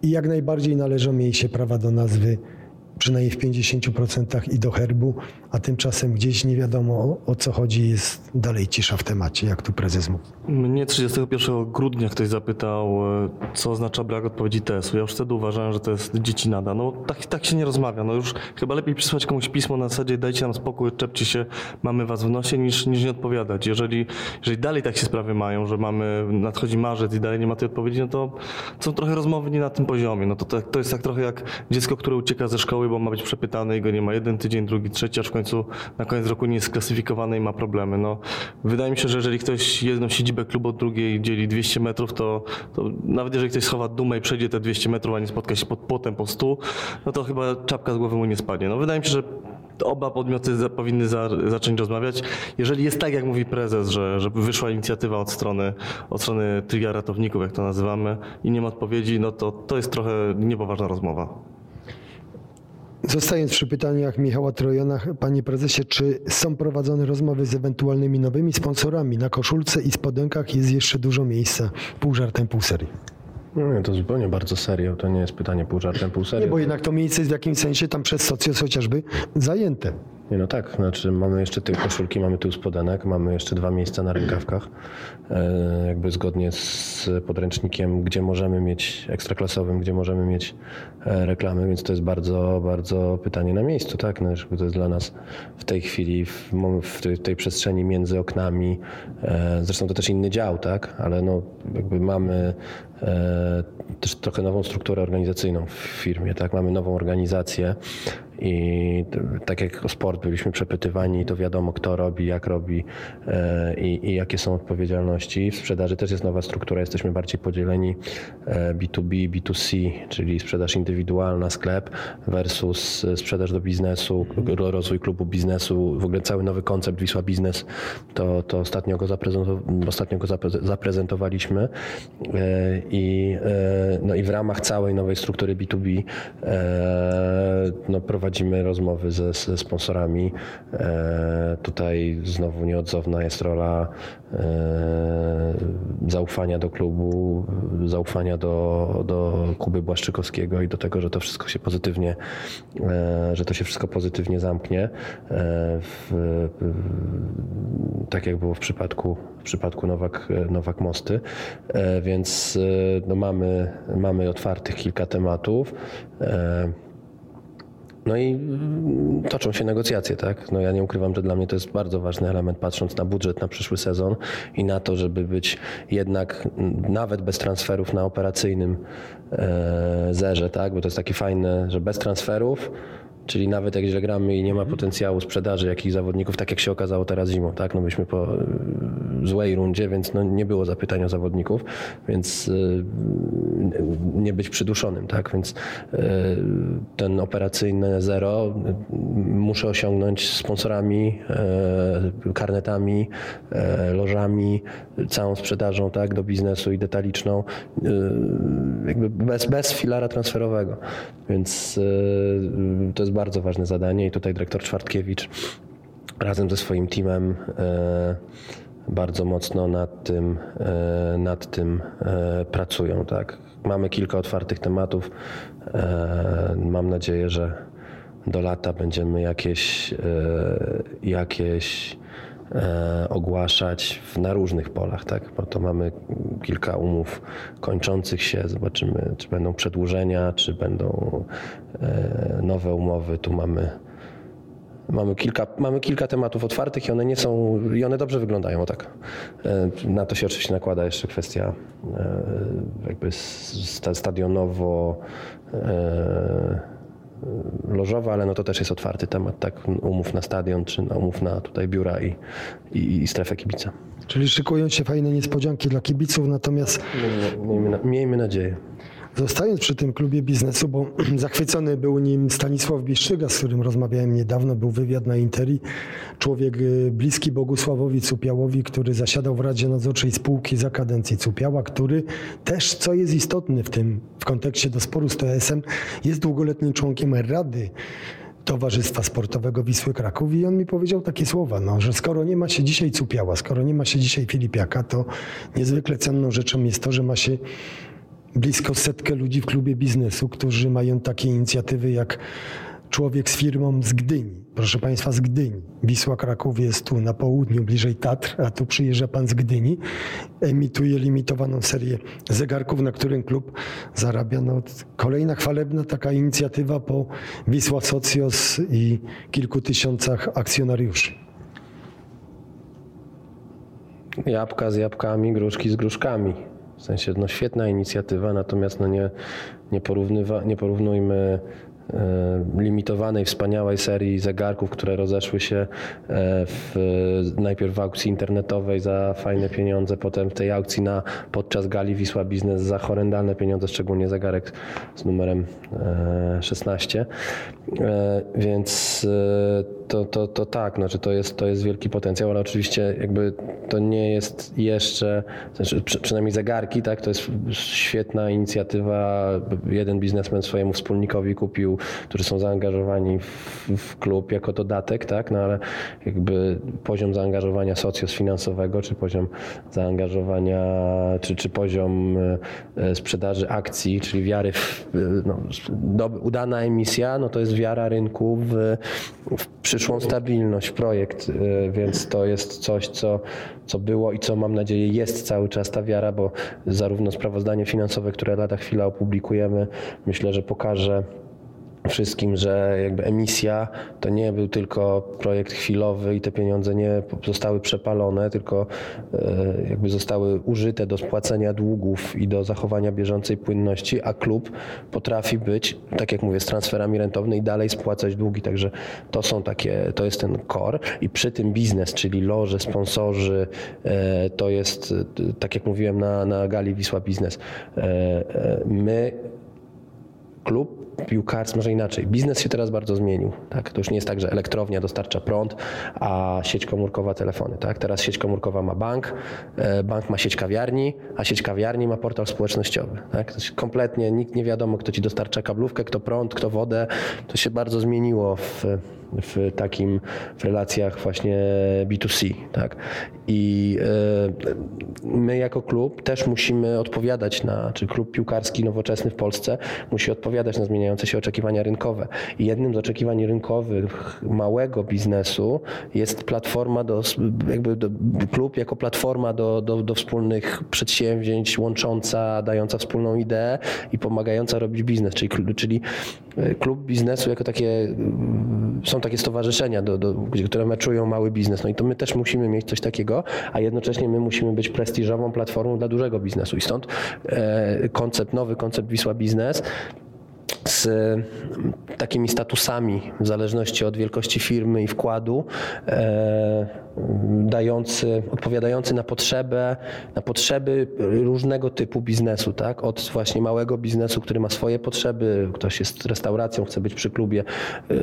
i jak najbardziej należą jej się prawa do nazwy, przynajmniej w 50% i do herbu, a tymczasem gdzieś nie wiadomo o, co chodzi, jest dalej cisza w temacie, jak tu prezes mówi. Mnie 31 grudnia ktoś zapytał, e, co oznacza brak odpowiedzi TS-u. Ja już wtedy uważałem, że to jest dziecinada. No tak, tak się nie rozmawia. No już chyba lepiej przysłać komuś pismo na zasadzie dajcie nam spokój, czepcie się, mamy was w nosie, niż, niż nie odpowiadać. Jeżeli, jeżeli dalej tak się sprawy mają, że mamy, nadchodzi marzec i dalej nie ma tej odpowiedzi, no to są trochę rozmowy nie na tym poziomie. No to, to jest tak trochę jak dziecko, które ucieka ze szkoły, bo ma być przepytane i go nie ma jeden tydzień, drugi, trzeci, aż w końcu na koniec roku nie jest sklasyfikowane i ma problemy. No, wydaje mi się, że jeżeli ktoś jedną siedzibę klubu od drugiej dzieli 200 metrów, to, to nawet jeżeli ktoś schowa dumę i przejdzie te 200 metrów, a nie spotka się pod płotem po 100, no to chyba czapka z głowy mu nie spadnie. No, wydaje mi się, że oba podmioty za, powinny za, zacząć rozmawiać. Jeżeli jest tak, jak mówi prezes, że, że wyszła inicjatywa od strony, od strony tria ratowników, jak to nazywamy, i nie ma odpowiedzi, no to to jest trochę niepoważna rozmowa. Zostając przy pytaniach Michała Trojana, panie prezesie, czy są prowadzone rozmowy z ewentualnymi nowymi sponsorami? Na koszulce i spodenkach jest jeszcze dużo miejsca. Pół żartem, pół serii. No nie, to zupełnie bardzo serio. To nie jest pytanie pół żartem, pół Nie, serio. bo jednak to miejsce jest w jakimś sensie tam przez socjus chociażby zajęte. Nie, no tak, znaczy mamy jeszcze te koszulki, mamy tył spodenek, mamy jeszcze dwa miejsca na rękawkach. E, jakby zgodnie z podręcznikiem, gdzie możemy mieć ekstraklasowym, gdzie możemy mieć e, reklamy, więc to jest bardzo, bardzo pytanie na miejscu, tak? No, to jest dla nas w tej chwili, w, w tej, tej przestrzeni między oknami, e, zresztą to też inny dział, tak? Ale no jakby mamy też trochę nową strukturę organizacyjną w firmie, tak? Mamy nową organizację i tak jak o sport byliśmy przepytywani, to wiadomo kto robi, jak robi e, i, i jakie są odpowiedzialności. W sprzedaży też jest nowa struktura, jesteśmy bardziej podzieleni e, B2B, B2C, czyli sprzedaż indywidualna, sklep versus e, sprzedaż do biznesu, ro- rozwój klubu biznesu, w ogóle cały nowy koncept Wisła Biznes, to, to ostatnio go, zaprezentow- ostatnio go zapre- zaprezentowaliśmy i, no i w ramach całej nowej struktury B2B e, no prowadzimy prowadzimy rozmowy ze, ze sponsorami. E, tutaj znowu nieodzowna jest rola e, zaufania do klubu, zaufania do, do Kuby Błaszczykowskiego i do tego, że to wszystko się pozytywnie, e, że to się wszystko pozytywnie zamknie. E, w, tak jak było w przypadku, w przypadku Nowak, Nowak Mosty. E, więc e, no mamy, mamy otwartych kilka tematów. No i mm, toczą się negocjacje, tak? No ja nie ukrywam, że dla mnie to jest bardzo ważny element, patrząc na budżet na przyszły sezon i na to, żeby być jednak mm, nawet bez transferów na operacyjnym e, zerze, tak? Bo to jest takie fajne, że bez transferów Czyli nawet jak źle gramy i nie ma potencjału sprzedaży jakichś zawodników, tak jak się okazało teraz zimą, tak? No byliśmy po złej rundzie, więc no nie było zapytań o zawodników, więc y, nie być przyduszonym, tak? Więc y, ten operacyjny zero muszę osiągnąć sponsorami, karnetami, lożami, całą sprzedażą, tak? Do biznesu i detaliczną, jakby bez, bez filara transferowego. Więc to jest bardzo ważne zadanie i tutaj dyrektor Czwartkiewicz razem ze swoim teamem e, bardzo mocno nad tym, e, nad tym e, pracują. Tak. Mamy kilka otwartych tematów. Mam nadzieję, że do lata będziemy jakieś, jakieś ogłaszać na różnych polach, tak? bo to mamy kilka umów kończących się, zobaczymy czy będą przedłużenia, czy będą nowe umowy, tu mamy Mamy kilka, mamy kilka tematów otwartych i one nie są, i one dobrze wyglądają, tak. Na to się oczywiście nakłada jeszcze kwestia jakby stadionowo lożowa, ale no to też jest otwarty temat, tak, umów na stadion, czy na umów na tutaj biura i, i, i strefę kibica. Czyli szykują się fajne niespodzianki dla kibiców, natomiast... Miejmy, na, miejmy nadzieję. Zostając przy tym klubie biznesu, bo zachwycony był nim Stanisław Biszczyga, z którym rozmawiałem niedawno, był wywiad na Interi. Człowiek y, bliski Bogusławowi Cupiałowi, który zasiadał w Radzie Nadzorczej Spółki za kadencji Cupiała, który też, co jest istotne w tym, w kontekście do sporu z TSM, jest długoletnim członkiem Rady Towarzystwa Sportowego Wisły Kraków i on mi powiedział takie słowa, no, że skoro nie ma się dzisiaj Cupiała, skoro nie ma się dzisiaj Filipiaka, to niezwykle cenną rzeczą jest to, że ma się blisko setkę ludzi w klubie biznesu, którzy mają takie inicjatywy jak człowiek z firmą z Gdyni. Proszę Państwa, z Gdyni. Wisła Kraków jest tu na południu, bliżej Tatr, a tu przyjeżdża Pan z Gdyni. Emituje limitowaną serię zegarków, na którym klub zarabia. No, kolejna chwalebna taka inicjatywa po Wisła Socios i kilku tysiącach akcjonariuszy. Jabłka z jabłkami, gruszki z gruszkami. W sensie no świetna inicjatywa, natomiast no nie, nie, porównywa, nie porównujmy E, limitowanej, wspaniałej serii zegarków, które rozeszły się e, w, najpierw w aukcji internetowej za fajne pieniądze, potem w tej aukcji na, podczas gali Wisła Biznes za horrendalne pieniądze, szczególnie zegarek z numerem 16. E, więc to, to, to tak, znaczy to, jest, to jest wielki potencjał, ale oczywiście jakby to nie jest jeszcze, znaczy przynajmniej zegarki, tak, to jest świetna inicjatywa. Jeden biznesmen swojemu wspólnikowi kupił którzy są zaangażowani w, w, klub jako dodatek, tak? No ale jakby poziom zaangażowania socjosfinansowego, czy poziom zaangażowania, czy, czy poziom e, sprzedaży akcji, czyli wiary w no, do, udana emisja, no to jest wiara rynku w, w przyszłą stabilność, w projekt, e, więc to jest coś, co, co było i co mam nadzieję jest cały czas ta wiara, bo zarówno sprawozdanie finansowe, które lada chwila opublikujemy, myślę, że pokaże wszystkim, że jakby emisja to nie był tylko projekt chwilowy i te pieniądze nie zostały przepalone, tylko e, jakby zostały użyte do spłacenia długów i do zachowania bieżącej płynności, a klub potrafi być, tak jak mówię, z transferami rentownymi i dalej spłacać długi, także to są takie, to jest ten core i przy tym biznes, czyli loże, sponsorzy, e, to jest, tak jak mówiłem na, na gali Wisła Biznes, e, my klub piłkarski, może inaczej. Biznes się teraz bardzo zmienił. Tak? To już nie jest tak, że elektrownia dostarcza prąd, a sieć komórkowa telefony. Tak? Teraz sieć komórkowa ma bank, e, bank ma sieć kawiarni, a sieć kawiarni ma portal społecznościowy. Tak? Kompletnie nikt nie wiadomo, kto ci dostarcza kablówkę, kto prąd, kto wodę. To się bardzo zmieniło w, w takim w relacjach właśnie B2C. Tak? I e, my jako klub też musimy odpowiadać na, czy klub piłkarski nowoczesny w Polsce musi odpowiadać na zmieniające się oczekiwania rynkowe. I jednym z oczekiwań rynkowych małego biznesu jest platforma do, jakby do, klub jako platforma do, do, do wspólnych przedsięwzięć, łącząca, dająca wspólną ideę i pomagająca robić biznes, czyli, czyli e, klub biznesu jako takie, są takie stowarzyszenia, do, do, które meczują mały biznes. No i to my też musimy mieć coś takiego, a jednocześnie my musimy być prestiżową platformą dla dużego biznesu. I stąd e, koncept, nowy koncept Wisła Biznes z mm, takimi statusami w zależności od wielkości firmy i wkładu, e, dający, odpowiadający na potrzebę, na potrzeby różnego typu biznesu, tak? Od właśnie małego biznesu, który ma swoje potrzeby, ktoś jest restauracją, chce być przy klubie, e,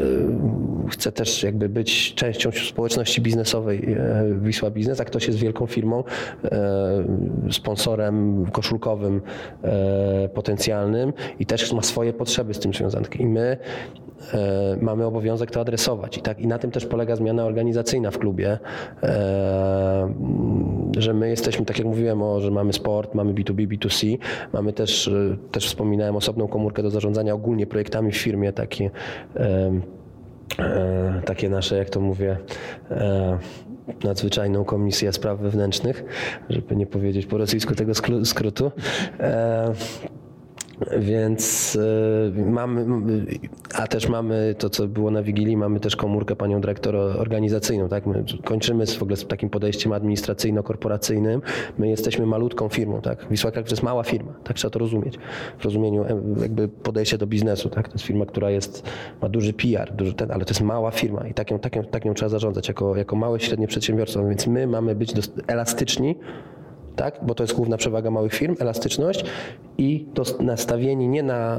chce też jakby być częścią społeczności biznesowej e, Wisła Biznes, a ktoś jest wielką firmą, e, sponsorem koszulkowym e, potencjalnym i też ma swoje potrzeby z tym związane. I my e, mamy obowiązek to adresować. I, tak, I na tym też polega zmiana organizacyjna w klubie, e, że my jesteśmy, tak jak mówiłem, o, że mamy sport, mamy B2B, B2C, mamy też, e, też wspominałem, osobną komórkę do zarządzania ogólnie projektami w firmie, takie, e, takie nasze, jak to mówię, e, nadzwyczajną komisję spraw wewnętrznych, żeby nie powiedzieć po rosyjsku tego skrótu. Więc e, mamy, a też mamy to, co było na Wigilii, mamy też komórkę panią dyrektor organizacyjną. Tak? My kończymy z, w ogóle z takim podejściem administracyjno-korporacyjnym. My jesteśmy malutką firmą. Tak? Wisła Kraków to jest mała firma, tak trzeba to rozumieć. W rozumieniu jakby podejście do biznesu. Tak? To jest firma, która jest, ma duży PR, duży ten, ale to jest mała firma i tak ją, tak ją, tak ją trzeba zarządzać jako, jako małe, średnie przedsiębiorstwo. Więc my mamy być elastyczni, tak? bo to jest główna przewaga małych firm, elastyczność i to nastawienie nie na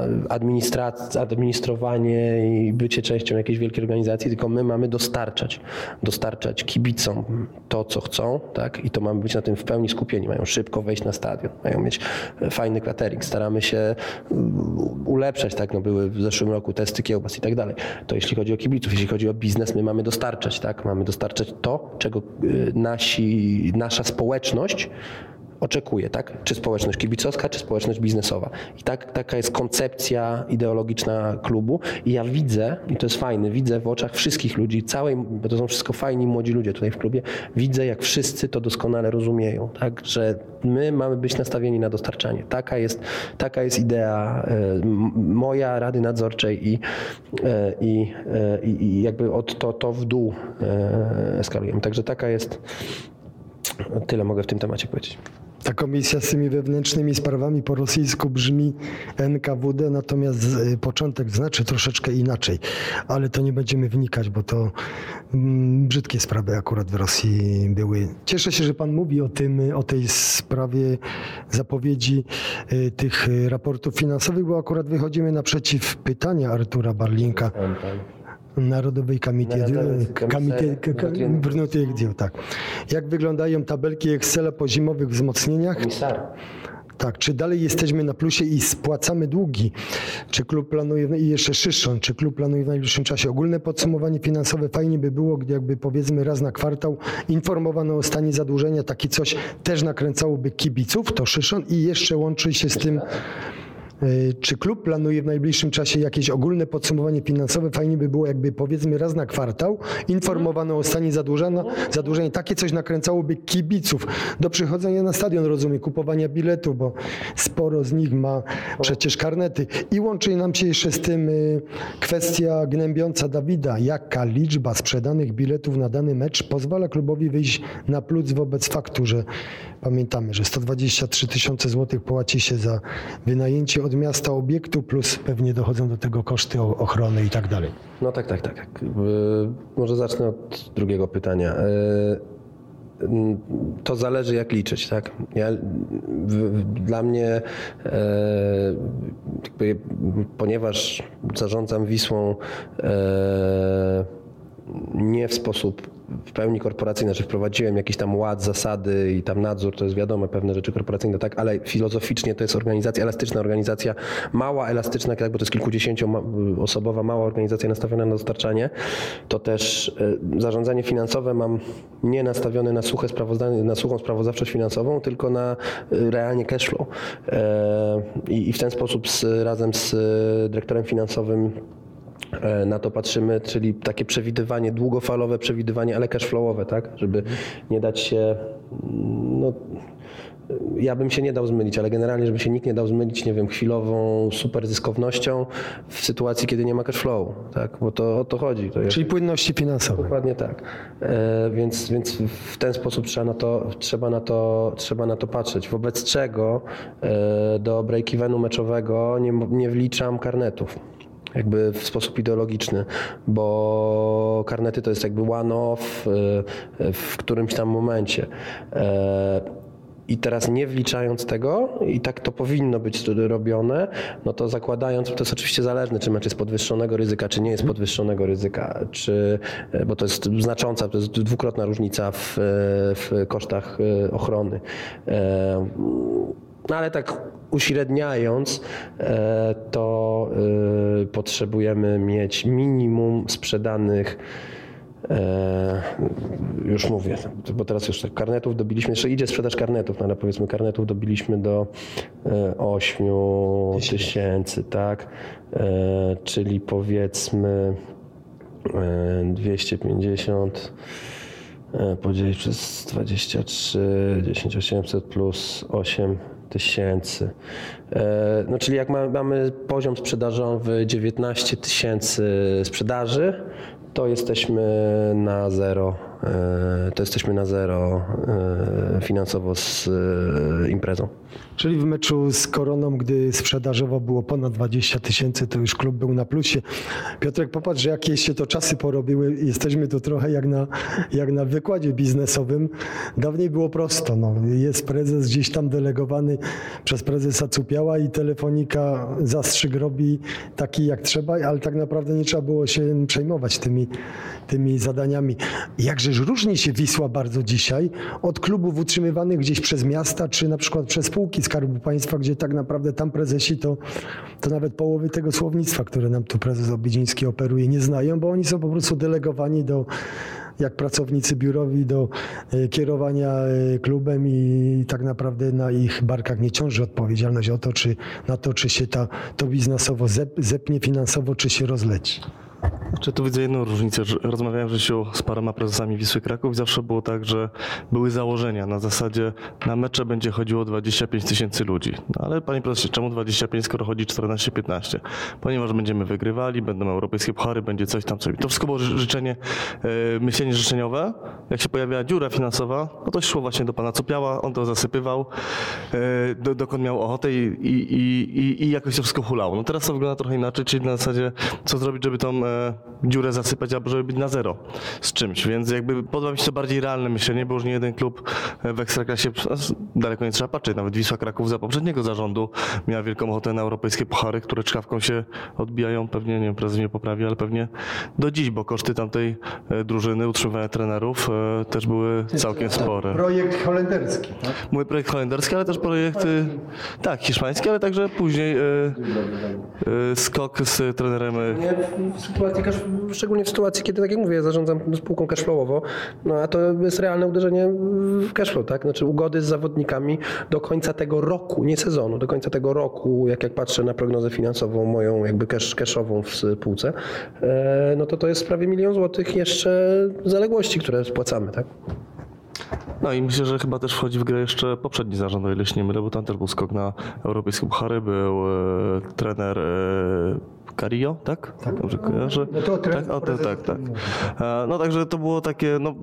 administrowanie i bycie częścią jakiejś wielkiej organizacji, tylko my mamy dostarczać, dostarczać kibicom to, co chcą tak? i to mamy być na tym w pełni skupieni. Mają szybko wejść na stadion, mają mieć e, fajny catering, staramy się mm, ulepszać, tak? no były w zeszłym roku testy kiełbas i tak dalej. To jeśli chodzi o kibiców, jeśli chodzi o biznes, my mamy dostarczać, tak? mamy dostarczać to, czego y, nasi, nasza społeczność oczekuje, tak? Czy społeczność kibicowska, czy społeczność biznesowa. I tak, taka jest koncepcja ideologiczna klubu. I ja widzę, i to jest fajne, widzę w oczach wszystkich ludzi, całej, bo to są wszystko fajni młodzi ludzie tutaj w klubie, widzę jak wszyscy to doskonale rozumieją, tak? Że my mamy być nastawieni na dostarczanie. Taka jest, taka jest idea e, moja, Rady Nadzorczej i, e, e, i, i jakby od to, to w dół eskalujemy. Także taka jest, tyle mogę w tym temacie powiedzieć. Ta komisja z tymi wewnętrznymi sprawami po rosyjsku brzmi NKWD, natomiast y, początek znaczy troszeczkę inaczej, ale to nie będziemy wnikać, bo to mm, brzydkie sprawy akurat w Rosji były. Cieszę się, że pan mówi o tym, y, o tej sprawie zapowiedzi y, tych raportów finansowych, bo akurat wychodzimy naprzeciw pytania Artura Barlinka. Narodowej Komitet Narodowy Komitet Komisarz Brnuty tak. Jak wyglądają tabelki Excela po zimowych wzmocnieniach? Komisar. Tak, czy dalej jesteśmy na plusie i spłacamy długi? Czy klub planuje, i jeszcze Szyszon, czy klub planuje w najbliższym czasie ogólne podsumowanie finansowe? Fajnie by było, gdy jakby powiedzmy raz na kwartał informowano o stanie zadłużenia, takie coś też nakręcałoby kibiców, to Szyszon i jeszcze łączy się z tym, czy klub planuje w najbliższym czasie jakieś ogólne podsumowanie finansowe? Fajnie by było, jakby powiedzmy raz na kwartał informowano o stanie zadłużenia, zadłużenia. Takie coś nakręcałoby kibiców do przychodzenia na stadion, rozumiem, kupowania biletów, bo sporo z nich ma przecież karnety. I łączy nam się jeszcze z tym y, kwestia gnębiąca Dawida. Jaka liczba sprzedanych biletów na dany mecz pozwala klubowi wyjść na plus wobec faktu, że pamiętamy, że 123 tysiące złotych płaci się za wynajęcie od miasta obiektu, plus pewnie dochodzą do tego koszty ochrony i tak dalej. No tak, tak, tak. tak. Y, Może zacznę od drugiego pytania. Mm, to zależy jak liczyć, tak? Ja, w, w, dla mnie, e, jakby, ponieważ zarządzam Wisłą e, nie w sposób w pełni korporacyjny, że wprowadziłem jakiś tam ład, zasady i tam nadzór, to jest wiadome, pewne rzeczy korporacyjne, tak, ale filozoficznie to jest organizacja, elastyczna organizacja, mała, elastyczna, tak, bo to jest kilkudziesięcioosobowa, mała organizacja nastawiona na dostarczanie, to też e, zarządzanie finansowe mam nie nastawione na suche sprawozdanie, na suchą sprawozdawczość finansową, tylko na e, realnie cash flow. E, I, w ten sposób z, razem z e, dyrektorem finansowym na to patrzymy, czyli takie przewidywanie, długofalowe przewidywanie, ale cashflowowe, tak? Żeby nie dać się, no, ja bym się nie dał zmylić, ale generalnie, żeby się nikt nie dał zmylić, nie wiem, chwilową super zyskownością w sytuacji, kiedy nie ma cashflowu, tak? Bo to o to chodzi. To Czyli płynności finansowej. Dokładnie tak. E, więc, więc w ten sposób trzeba na to, trzeba na to, trzeba na to patrzeć. Wobec czego e, do break-evenu meczowego nie, nie wliczam karnetów jakby w sposób ideologiczny, bo karnety to jest jakby one-off y, w którymś tam momencie. E, I teraz nie wliczając tego, i tak to powinno być robione, no to zakładając, to jest oczywiście zależne, czy mecz jest podwyższonego ryzyka, czy nie jest podwyższonego ryzyka, czy, e, bo to jest znacząca, to jest dwukrotna różnica w, w kosztach ochrony. No ale tak uśredniając, e, to e, potrzebujemy mieć minimum sprzedanych e, już mówię, bo teraz już tak karnetów dobiliśmy, jeszcze idzie sprzedaż karnetów, no ale powiedzmy karnetów dobiliśmy do 8 tysięcy, tak? Czyli powiedzmy 250 podzielić przez 23, 10800 plus 8 tysięcy. E, no czyli jak mamy poziom sprzedażowy 19 tysięcy sprzedaży, to jesteśmy na zero. E, to jesteśmy na zero e, finansowo z imprezą. Czyli w meczu z Koroną, gdy sprzedażowo było ponad 20 tysięcy, to już klub był na plusie. Piotrek, popatrz, jakie się to czasy porobiły. Jesteśmy tu trochę jak na, jak na wykładzie biznesowym. Dawniej było prosto. No. Jest prezes gdzieś tam delegowany przez prezesa Cupiała i telefonika zastrzyk robi taki jak trzeba, ale tak naprawdę nie trzeba było się przejmować tymi, tymi zadaniami. Jakżeż różni się Wisła bardzo dzisiaj od klubów utrzymywanych gdzieś przez miasta, czy na przykład przez spółki Skarbu Państwa, gdzie tak naprawdę tam prezesi to, to nawet połowy tego słownictwa, które nam tu prezes Obidziński operuje, nie znają, bo oni są po prostu delegowani do jak pracownicy biurowi do e, kierowania e, klubem i tak naprawdę na ich barkach nie ciąży odpowiedzialność o to, czy na to, czy się ta, to biznesowo zepnie finansowo, czy się rozleci. Czy tu widzę jedną różnicę. Rozmawiałem w życiu z paroma prezesami Wisły Kraków. Zawsze było tak, że były założenia na zasadzie na mecze będzie chodziło 25 tysięcy ludzi. No ale panie prezesie, czemu 25, skoro chodzi 14-15? Ponieważ będziemy wygrywali, będą europejskie puchary, będzie coś tam, coś. To wszystko było życzenie, e, myślenie życzeniowe. Jak się pojawiała dziura finansowa, no to szło właśnie do pana Cupiała, on to zasypywał, e, do, dokąd miał ochotę i, i, i, i jakoś to wszystko hulało. No teraz to wygląda trochę inaczej, czyli na zasadzie co zrobić, żeby tą e, dziurę zasypać, albo żeby być na zero z czymś. Więc jakby podoba mi się to bardziej realne myślenie, bo już nie jeden klub w Ekstraklasie, daleko nie trzeba patrzeć, nawet Wisła Kraków za poprzedniego zarządu miała wielką ochotę na europejskie puchary, które czkawką się odbijają, pewnie, nie wiem, prezes nie poprawi, ale pewnie do dziś, bo koszty tamtej e, drużyny, utrzymywania trenerów e, też były całkiem spore. Projekt holenderski, tak? Mój projekt holenderski, ale też projekt, tak, hiszpański, ale także później skok z trenerem. Sytuacji szczególnie w sytuacji, kiedy, tak jak mówię, zarządzam spółką cashflowowo, no a to jest realne uderzenie w cashflow, tak? Znaczy ugody z zawodnikami do końca tego roku, nie sezonu, do końca tego roku, jak, jak patrzę na prognozę finansową moją jakby cash, cashową w spółce, e, no to to jest prawie milion złotych jeszcze zaległości, które spłacamy, tak? No i myślę, że chyba też wchodzi w grę jeszcze poprzedni zarząd, o ile się nie mylę, bo tam też był skok na europejskie puchary, był e, trener Carillo, tak? Tak. Dobrze kojarzę? No to tak, o, to, tak, tak. E, No także to było takie no,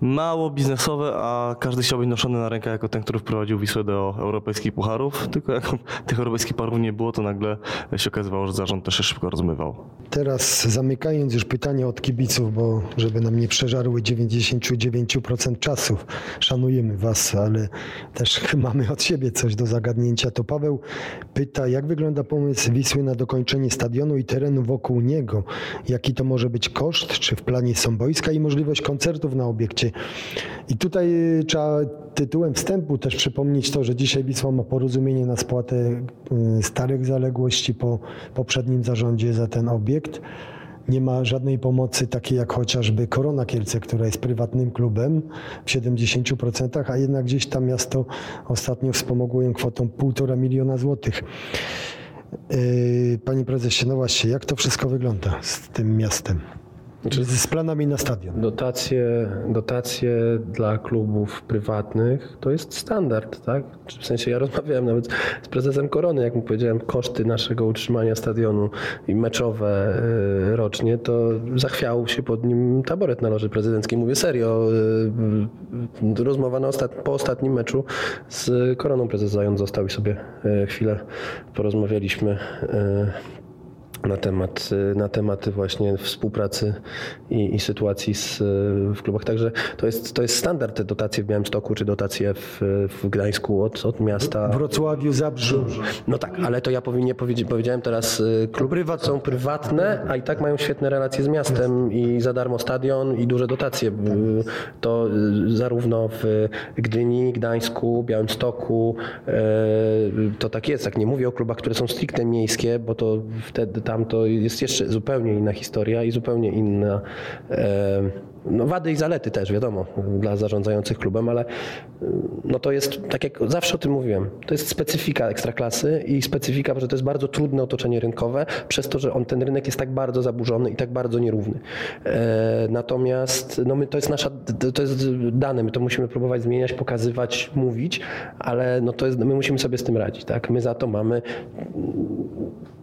mało biznesowe, a każdy chciał być noszony na rękę jako ten, który wprowadził Wisłę do europejskich pucharów. Tylko jak tych europejskich pucharów nie było, to nagle się okazywało, że zarząd też się szybko rozmywał. Teraz zamykając już pytania od kibiców, bo żeby nam nie przeżarły 99% czasów. Szanujemy Was, ale też mamy od siebie coś do zagadnięcia. To Paweł pyta, jak wygląda pomysł Wisły na dokończenie stadionu i terenu wokół niego? Jaki to może być koszt? Czy w planie są boiska i możliwość koncertów na obiekcie? I tutaj y, trzeba tytułem wstępu też przypomnieć to, że dzisiaj Wisła ma porozumienie na spłatę y, starych zaległości po poprzednim zarządzie za ten obiekt. Nie ma żadnej pomocy takiej jak chociażby Korona Kielce, która jest prywatnym klubem w 70%, a jednak gdzieś tam miasto ostatnio wspomogło ją kwotą 1,5 miliona złotych. Yy, Panie prezesie, no właśnie, jak to wszystko wygląda z tym miastem? Z, z planami na stadion. Dotacje, dotacje dla klubów prywatnych to jest standard, tak? W sensie ja rozmawiałem nawet z prezesem Korony, jak mu powiedziałem koszty naszego utrzymania stadionu i meczowe y, rocznie, to zachwiał się pod nim taboret na loży prezydenckiej. Mówię serio. y, y, Rozmowa na ostat... po ostatnim meczu z Koroną prezes Zając został i sobie chwilę porozmawialiśmy. Na temat, na tematy właśnie współpracy i, i sytuacji z, w klubach. Także to jest, to jest standard te dotacje w Białymstoku, czy dotacje w, w Gdańsku od, od miasta. W Wrocławiu, Zabrzu. No tak, ale to ja powinien powiedzieć, powiedziałem teraz, y, kluby są prywatne, a i tak mają świetne relacje z miastem i za darmo stadion i duże dotacje. Y, To y, zarówno w Gdyni, Gdańsku, Białymstoku, to tak jest. Jak nie mówię o klubach, które są stricte miejskie, bo to wtedy tam to jest jeszcze zupełnie inna historia i zupełnie inna e, no wady i zalety też, wiadomo, dla zarządzających klubem, ale y, no to jest, tak jak zawsze o tym mówiłem, to jest specyfika ekstraklasy i specyfika, że to jest bardzo trudne otoczenie rynkowe, przez to, że on, ten rynek jest tak bardzo zaburzony i tak bardzo nierówny. E, natomiast no my, to jest nasza, to jest dane, my to musimy próbować zmieniać, pokazywać, mówić, ale no to jest, my musimy sobie z tym radzić, tak? My za to mamy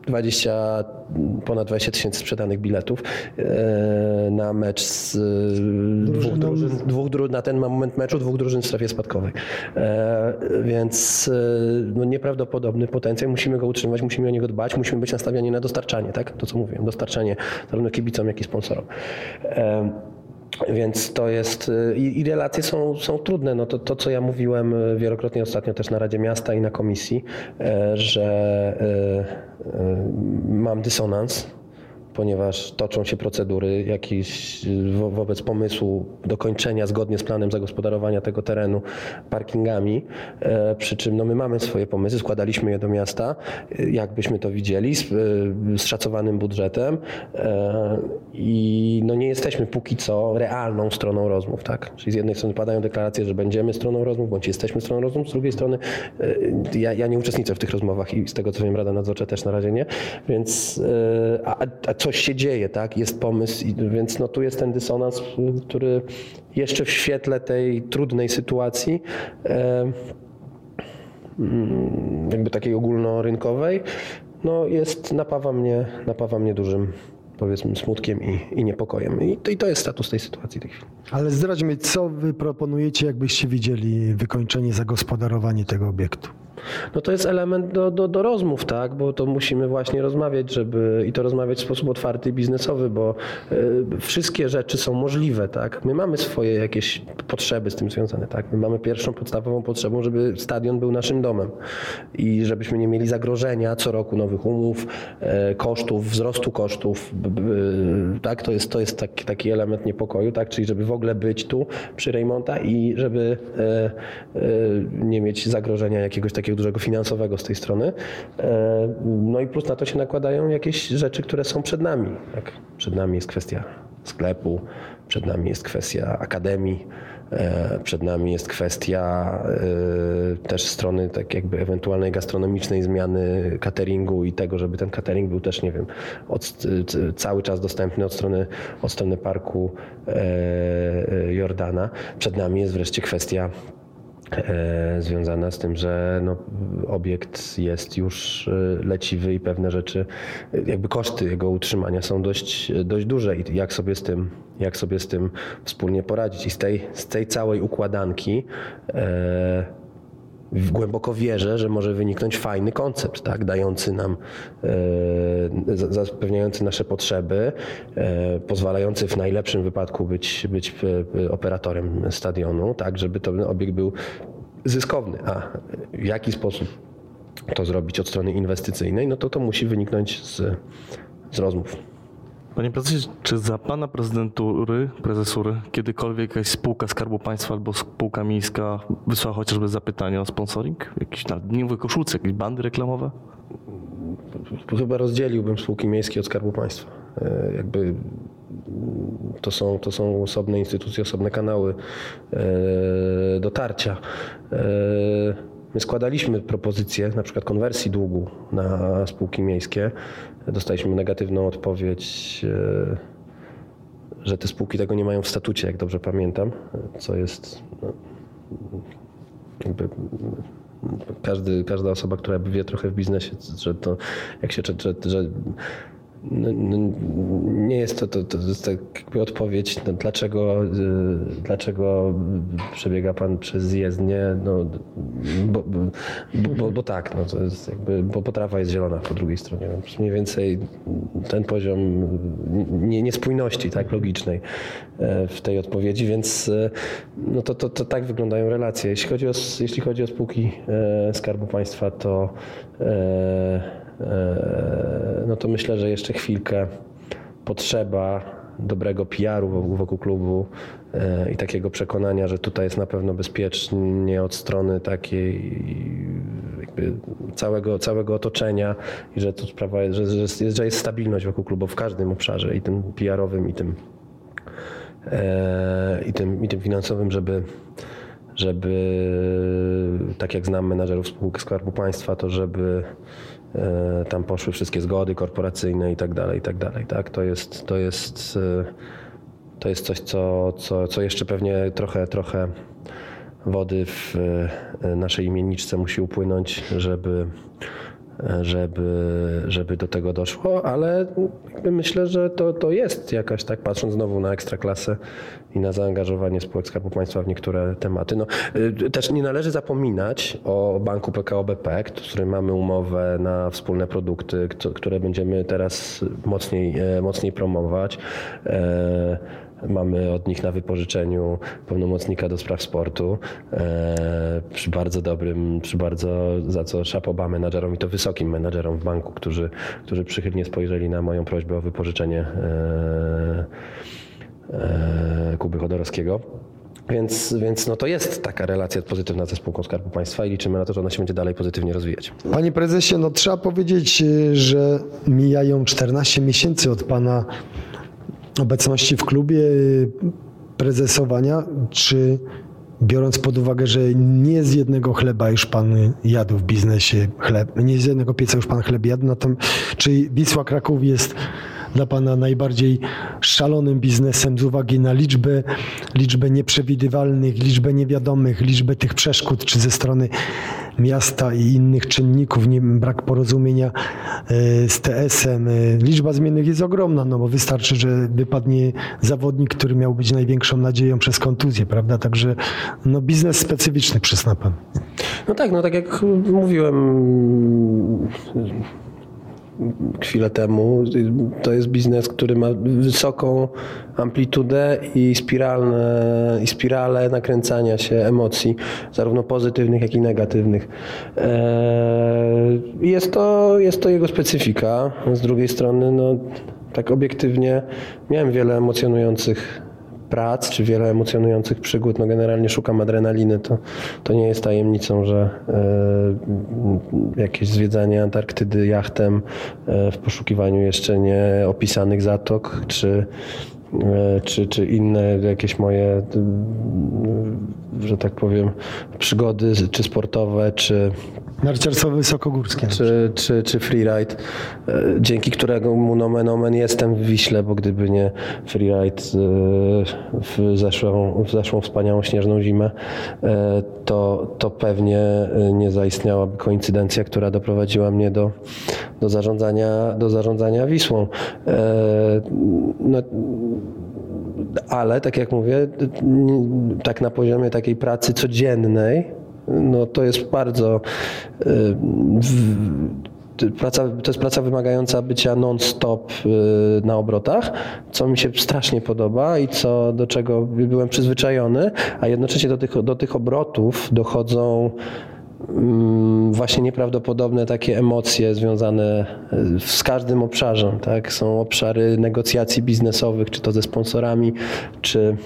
20, ponad 20 tysięcy sprzedanych biletów e, na mecz z e, dwóch drużyn, dwóch dru, na ten moment meczu dwóch drużyn w strefie spadkowej. E, Więc no, nieprawdopodobny potencjał, musimy go utrzymać, musimy o niego dbać, musimy być nastawieni na dostarczanie, tak? To co mówiłem, dostarczanie zarówno kibicom, jak i sponsorom. Więc to jest y, i, relacje są, są trudne. No to, to, co ja mówiłem y, wielokrotnie ostatnio też na Radzie Miasta i na komisji, e, że e, mam dysonans, ponieważ toczą się procedury jakieś wo- wobec pomysłu dokończenia zgodnie z planem zagospodarowania tego terenu parkingami. E, Przy czym no, my mamy swoje pomysły, składaliśmy je do miasta, e, jak byśmy to widzieli, z, e, z szacowanym budżetem e, i no, nie jesteśmy póki co realną stroną rozmów. Tak? Czyli z jednej strony padają deklaracje, że będziemy stroną rozmów, bądź jesteśmy stroną rozmów, z drugiej strony e, ja, ja nie uczestniczę w tych rozmowach i z tego co wiem Rada Nadzorcza też na razie nie, więc e, a, a coś się dzieje, tak? Jest pomysł, więc no tu jest ten dysonans, który jeszcze w świetle tej trudnej sytuacji jakby takiej ogólnorynkowej, no jest, napawa mnie, napawa mnie dużym powiedzmy smutkiem i, i niepokojem. I to, I to jest status tej sytuacji tej chwili. Ale zdradźmy, co wy proponujecie, jakbyście widzieli wykończenie, zagospodarowanie tego obiektu? No to jest element do, do, do rozmów, tak? Bo to musimy właśnie rozmawiać, żeby i to rozmawiać w sposób otwarty i biznesowy, bo y, wszystkie rzeczy są możliwe, tak? My mamy swoje jakieś potrzeby z tym związane, tak? My mamy pierwszą podstawową potrzebą, żeby stadion był naszym domem i żebyśmy nie mieli zagrożenia co roku nowych umów, e, kosztów, wzrostu kosztów, b, tak? To jest, to jest taki, taki element niepokoju, tak? Czyli żeby w ogóle być tu przy Reymonta i żeby e, nie mieć zagrożenia jakiegoś takiego dużego finansowego z tej strony. E, No i plus na to się nakładają jakieś rzeczy, które są przed nami. Tak? Przed nami jest kwestia sklepu, przed nami jest kwestia akademii, e, przed nami jest kwestia e, też strony tak jakby ewentualnej gastronomicznej zmiany cateringu i tego, żeby ten catering był też, nie wiem, od, cały czas dostępny od strony, od strony parku Jordana. Przed nami jest wreszcie kwestia związana z tym, że no, obiekt jest już e, leciwy i pewne rzeczy, e, jakby koszty jego utrzymania są dość, dość duże i jak sobie z tym, jak sobie z tym wspólnie poradzić. I z tej, z tej całej układanki e, głęboko wierzę, że może wyniknąć fajny koncept, tak, dający nam, e, za- zapewniający nasze potrzeby, e, pozwalający w najlepszym wypadku być, być e, operatorem stadionu, tak, żeby ten obiekt był zyskowny. A w jaki sposób to zrobić od strony inwestycyjnej, no to to musi wyniknąć z, z rozmów. Panie prezesie, czy za pana prezydentury, prezesury, kiedykolwiek jakaś spółka Skarbu Państwa albo spółka miejska wysłała chociażby zapytanie o sponsoring? Jakieś na dniowej koszulce, jakieś bandy reklamowe? Chyba rozdzieliłbym spółki miejskie od Skarbu Państwa. E, Jakby to są, to są osobne instytucje, osobne kanały e, dotarcia. My składaliśmy propozycję na przykład konwersji długu na spółki miejskie. Dostaliśmy negatywną odpowiedź, e, że te spółki tego nie mają w statucie, jak dobrze pamiętam, co jest no, jakby każdy, każda osoba, która wie trochę w biznesie, że to jak się, że, że, nie jest to, to, to jest tak jakby odpowiedź, no, dlaczego, y, dlaczego przebiega pan przez jezdnię, no, bo, bo, bo, bo tak, no, to jest jakby, bo potrawa jest zielona po drugiej stronie, więc mniej więcej ten poziom nie, niespójności tak, logicznej e, w tej odpowiedzi, więc no to, to, to tak wyglądają relacje. Jeśli chodzi o, jeśli chodzi o spółki Skarbu Państwa, to no to myślę, że jeszcze chwilkę potrzeba dobrego PR-u wokół, klubu e, i takiego przekonania, że tutaj jest na pewno bezpiecznie od strony takiej całego, całego otoczenia i że tu sprawa jest, że, jest, że jest stabilność wokół klubu w każdym obszarze i tym PR-owym i tym e, i tym, i tym finansowym, żeby, żeby tak jak znam menadżerów spółek Skarbu Państwa, to żeby e, tam poszły wszystkie zgody korporacyjne i tak dalej, i tak dalej. Tak? To jest, to jest, e, to jest coś, co, co, co jeszcze pewnie trochę, trochę wody w e, naszej imienniczce musi upłynąć, żeby, e, żeby, żeby do tego doszło, ale myślę, że to, to jest jakaś, tak patrząc znowu na ekstraklasę i na zaangażowanie spółek Skarbu Państwa w niektóre tematy. No, y, też nie należy zapominać o banku PKO BP, z którym mamy umowę na wspólne produkty, które będziemy teraz mocniej, e, mocniej promować. Mamy od nich na wypożyczeniu pełnomocnika do spraw sportu e, przy bardzo dobrym, przy bardzo, za co szapoba menadżerom i to wysokim menadżerom w banku, którzy, którzy przychylnie spojrzeli na moją prośbę o wypożyczenie e, e, Kuby Chodorowskiego. Więc, więc no to jest taka relacja pozytywna ze spółką Skarbu Państwa i liczymy na to, że ona się będzie dalej pozytywnie rozwijać. Panie prezesie, no trzeba powiedzieć, że mijają 14 miesięcy od pana obecności w klubie, y, prezesowania. Czy biorąc pod uwagę, że nie z jednego chleba już pan jadł w biznesie chleb, nie z jednego pieca już pan chleb jadł, no to czy Wisła Kraków jest dla pana najbardziej szalonym biznesem z uwagi na liczbę, liczbę nieprzewidywalnych, liczbę niewiadomych, liczbę tych przeszkód, czy ze strony miasta i innych czynników, nie, brak porozumienia e, z TS-em. E, Liczba zmiennych jest ogromna, no bo wystarczy, że wypadnie zawodnik, który miał być największą nadzieją przez kontuzję, prawda? Także no biznes specyficzny, przyzna pan. No tak, no tak jak mówiłem chwilę temu, to jest biznes, który ma wysoką amplitudę i spiralne, i spirale nakręcania się emocji, zarówno pozytywnych, jak i negatywnych. Eee, Jest to, jest to jego specyfika. Z drugiej strony, no, tak obiektywnie, miałem wiele emocjonujących prac, czy wiele emocjonujących przygód. No generalnie szukam adrenaliny. To, to nie jest tajemnicą, że e, jakieś zwiedzanie Antarktydy jachtem e, w poszukiwaniu jeszcze nie opisanych zatok, czy, e, czy, czy inne jakieś moje, że tak powiem, przygody, czy sportowe, czy Narciarstwo wysokogórskie. czy, czy, czy freeride, e, dzięki którego mu nomen omen jestem w Wiśle, bo gdyby nie freeride e, w zeszłą, w zeszłą wspaniałą śnieżną zimę, e, to, to pewnie nie zaistniałaby koincydencja, która doprowadziła mnie do, do, zarządzania, do zarządzania Wisłą. No, ale tak jak mówię, tak na poziomie takiej pracy codziennej, no to jest bardzo. y, t- Praca, to jest praca wymagająca bycia non-stop y, na obrotach, co mi się strasznie podoba i co, do czego byłem przyzwyczajony, a jednocześnie do tych, do tych obrotów dochodzą mm, właśnie nieprawdopodobne takie emocje związane y, z każdym obszarzem. Tak? Są obszary negocjacji biznesowych, czy to ze sponsorami, czy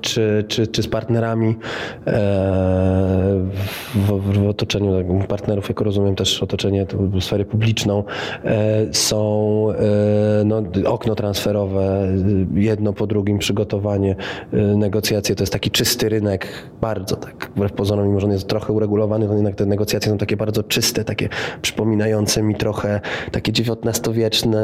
czy, czy, czy z partnerami e, w, w, otoczeniu tak, partnerów, jak rozumiem też otoczenie, to sferę publiczną, e, są e, no, okno transferowe, jedno po drugim przygotowanie, e, negocjacje, to jest taki czysty rynek, bardzo tak, wbrew pozorom, mimo że on jest trochę uregulowany, to jednak te negocjacje są takie bardzo czyste, takie przypominające mi trochę takie XIX-wieczne,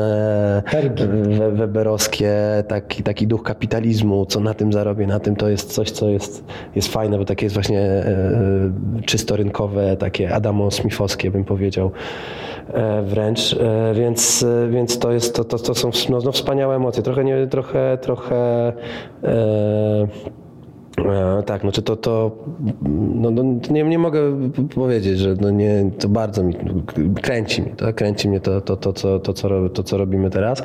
weberowskie, taki, taki duch kapitalizmu, co na tym zarobię, na tym to jest coś, co jest, jest fajne, bo takie jest właśnie e, czysto rynkowe, takie Adamo-Smithowskie bym powiedział e, wręcz, e, więc, e, więc to jest, to, to, to są no, no, wspaniałe emocje, trochę, nie, trochę, trochę e, E, tak, znaczy to, to no, no, nie, nie mogę powiedzieć, że no nie, to bardzo mi kręci mnie, tak? kręci mnie to, to, to, co, to, co, to, co robimy teraz.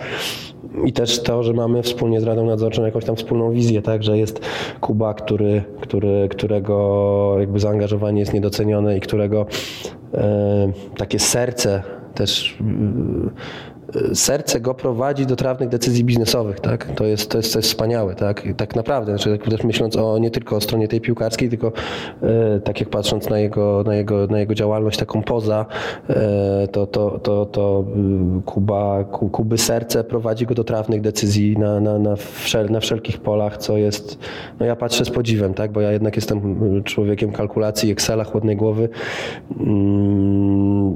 I też to, że mamy wspólnie z Radą Nadzorczą jakąś tam wspólną wizję, tak, że jest Kuba, który, który, którego jakby zaangażowanie jest niedocenione i którego e, takie serce też e, serce go prowadzi do trawnych decyzji biznesowych, tak? To jest, to jest, to jest wspaniałe, tak? Tak naprawdę, znaczy tak też myśląc o nie tylko o stronie tej piłkarskiej, tylko e, tak jak patrząc na jego, na jego, na jego działalność taką poza, e, to, to, to, to y, Kuba, Ku- Kuby serce prowadzi go do trawnych decyzji na, na, na, wszel, na wszelkich polach, co jest, no ja patrzę z podziwem, tak? Bo ja jednak jestem człowiekiem kalkulacji, Excela, chłodnej głowy. Mm,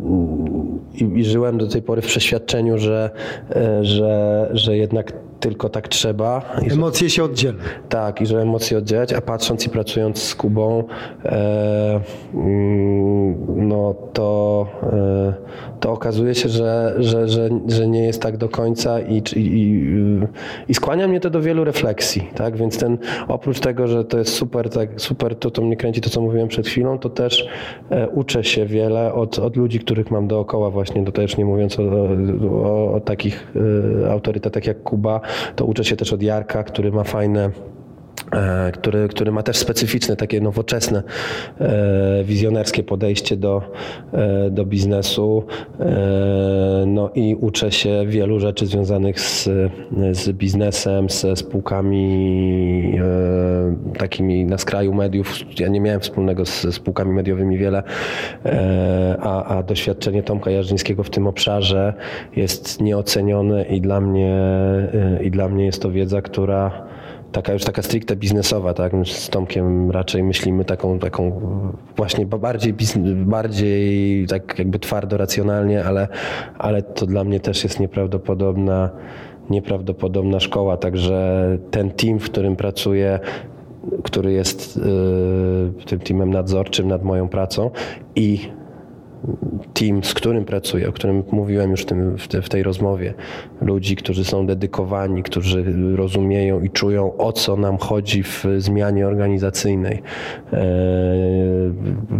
i, i żyłem do tej pory w przeświadczeniu, że, e, że, że jednak tylko tak trzeba. I że, Emocje się oddzielą. tak, i że emocje oddzielać, a patrząc i pracując z Kubą, e, mm, no to, e, to okazuje się, że, że, że, że nie jest tak do końca i, i, i, i skłania mnie to do wielu refleksji, tak? Więc ten, oprócz tego, że to jest super, tak, super to, to mnie kręci to, co mówiłem przed chwilą, to też e, uczę się wiele od, od ludzi, których mam dookoła właśnie, to też nie mówiąc o, o, o takich e, autorytetach jak Kuba, to uczę się też od Jarka, który ma fajne który, który ma też specyficzne, takie nowoczesne, e, wizjonerskie podejście do, e, do biznesu. E, no i uczę się wielu rzeczy związanych z, z biznesem, ze spółkami e, takimi na skraju mediów. Ja nie miałem wspólnego z spółkami mediowymi wiele, e, a, a doświadczenie Tomka Jarzyńskiego w tym obszarze jest nieocenione i dla mnie, e, i dla mnie jest to wiedza, która taka już taka stricte biznesowa, tak? Z Tomkiem raczej myślimy taką, taką właśnie ba- bardziej, bardziej tak jakby twardo, racjonalnie, ale, ale to dla mnie też jest nieprawdopodobna, nieprawdopodobna szkoła, także ten team, w którym pracuję, który jest yy, tym teamem nadzorczym nad moją pracą i team, z którym pracuję, o którym mówiłem już w, tym, w, te, w tej rozmowie, ludzi, którzy są dedykowani, którzy rozumieją i czują, o co nam chodzi w zmianie organizacyjnej. E,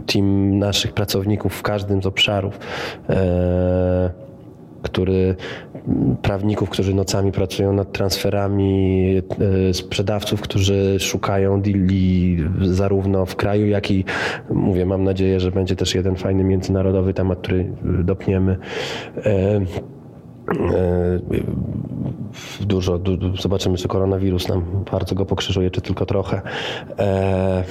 team naszych pracowników w każdym z obszarów. E, który prawników, którzy nocami pracują nad transferami, e, sprzedawców, którzy szukają deali zarówno w kraju, jak i mówię, mam nadzieję, że będzie też jeden fajny międzynarodowy temat, który dopniemy. E, Dużo, du, zobaczymy, czy koronawirus nam bardzo go pokrzyżuje, czy tylko trochę. E,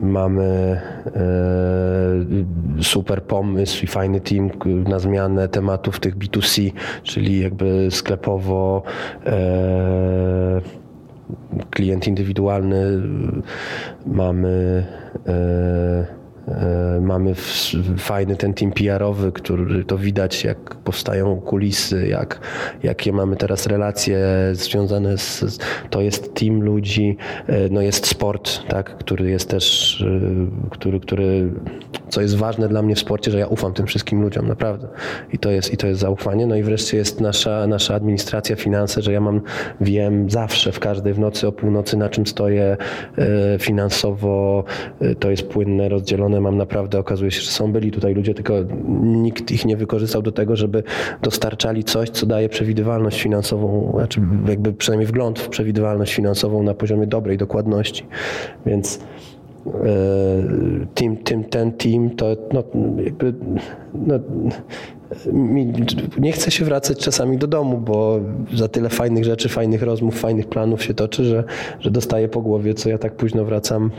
mamy e, super pomysł i fajny team na zmianę tematów tych B2C, czyli jakby sklepowo. E, klient indywidualny, mamy E, Mamy w- fajny ten team PR-owy, który to widać, jak powstają kulisy, jak, jakie mamy teraz relacje związane z. To jest team ludzi, e, no jest sport, tak, który jest też, e, który, który, co jest ważne dla mnie w sporcie, że ja ufam tym wszystkim ludziom, naprawdę. I to jest, i to jest zaufanie. No i wreszcie jest nasza, nasza administracja, finanse, że ja mam, wiem zawsze, w każdej w nocy o północy, na czym stoję e, finansowo, e, to jest płynne, rozdzielone. Mam naprawdę, okazuje się, że są byli tutaj ludzie, tylko nikt ich nie wykorzystał do tego, żeby dostarczali coś, co daje przewidywalność finansową, znaczy jakby przynajmniej wgląd w przewidywalność finansową na poziomie dobrej dokładności. Więc e, team, team, ten team to no, jakby no, nie chcę się wracać czasami do domu, bo za tyle fajnych rzeczy, fajnych rozmów, fajnych planów się toczy, że, że dostaję po głowie, co ja tak późno wracam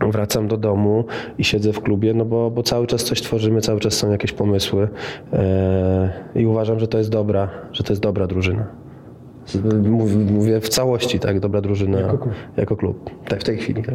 wracam do domu i siedzę w klubie, no bo, bo cały czas coś tworzymy, cały czas są jakieś pomysły e, i uważam, że to jest dobra, że to jest dobra drużyna. Mówię w całości, tak, dobra drużyna jako klub, jako klub. Tak, w tej chwili. Tak.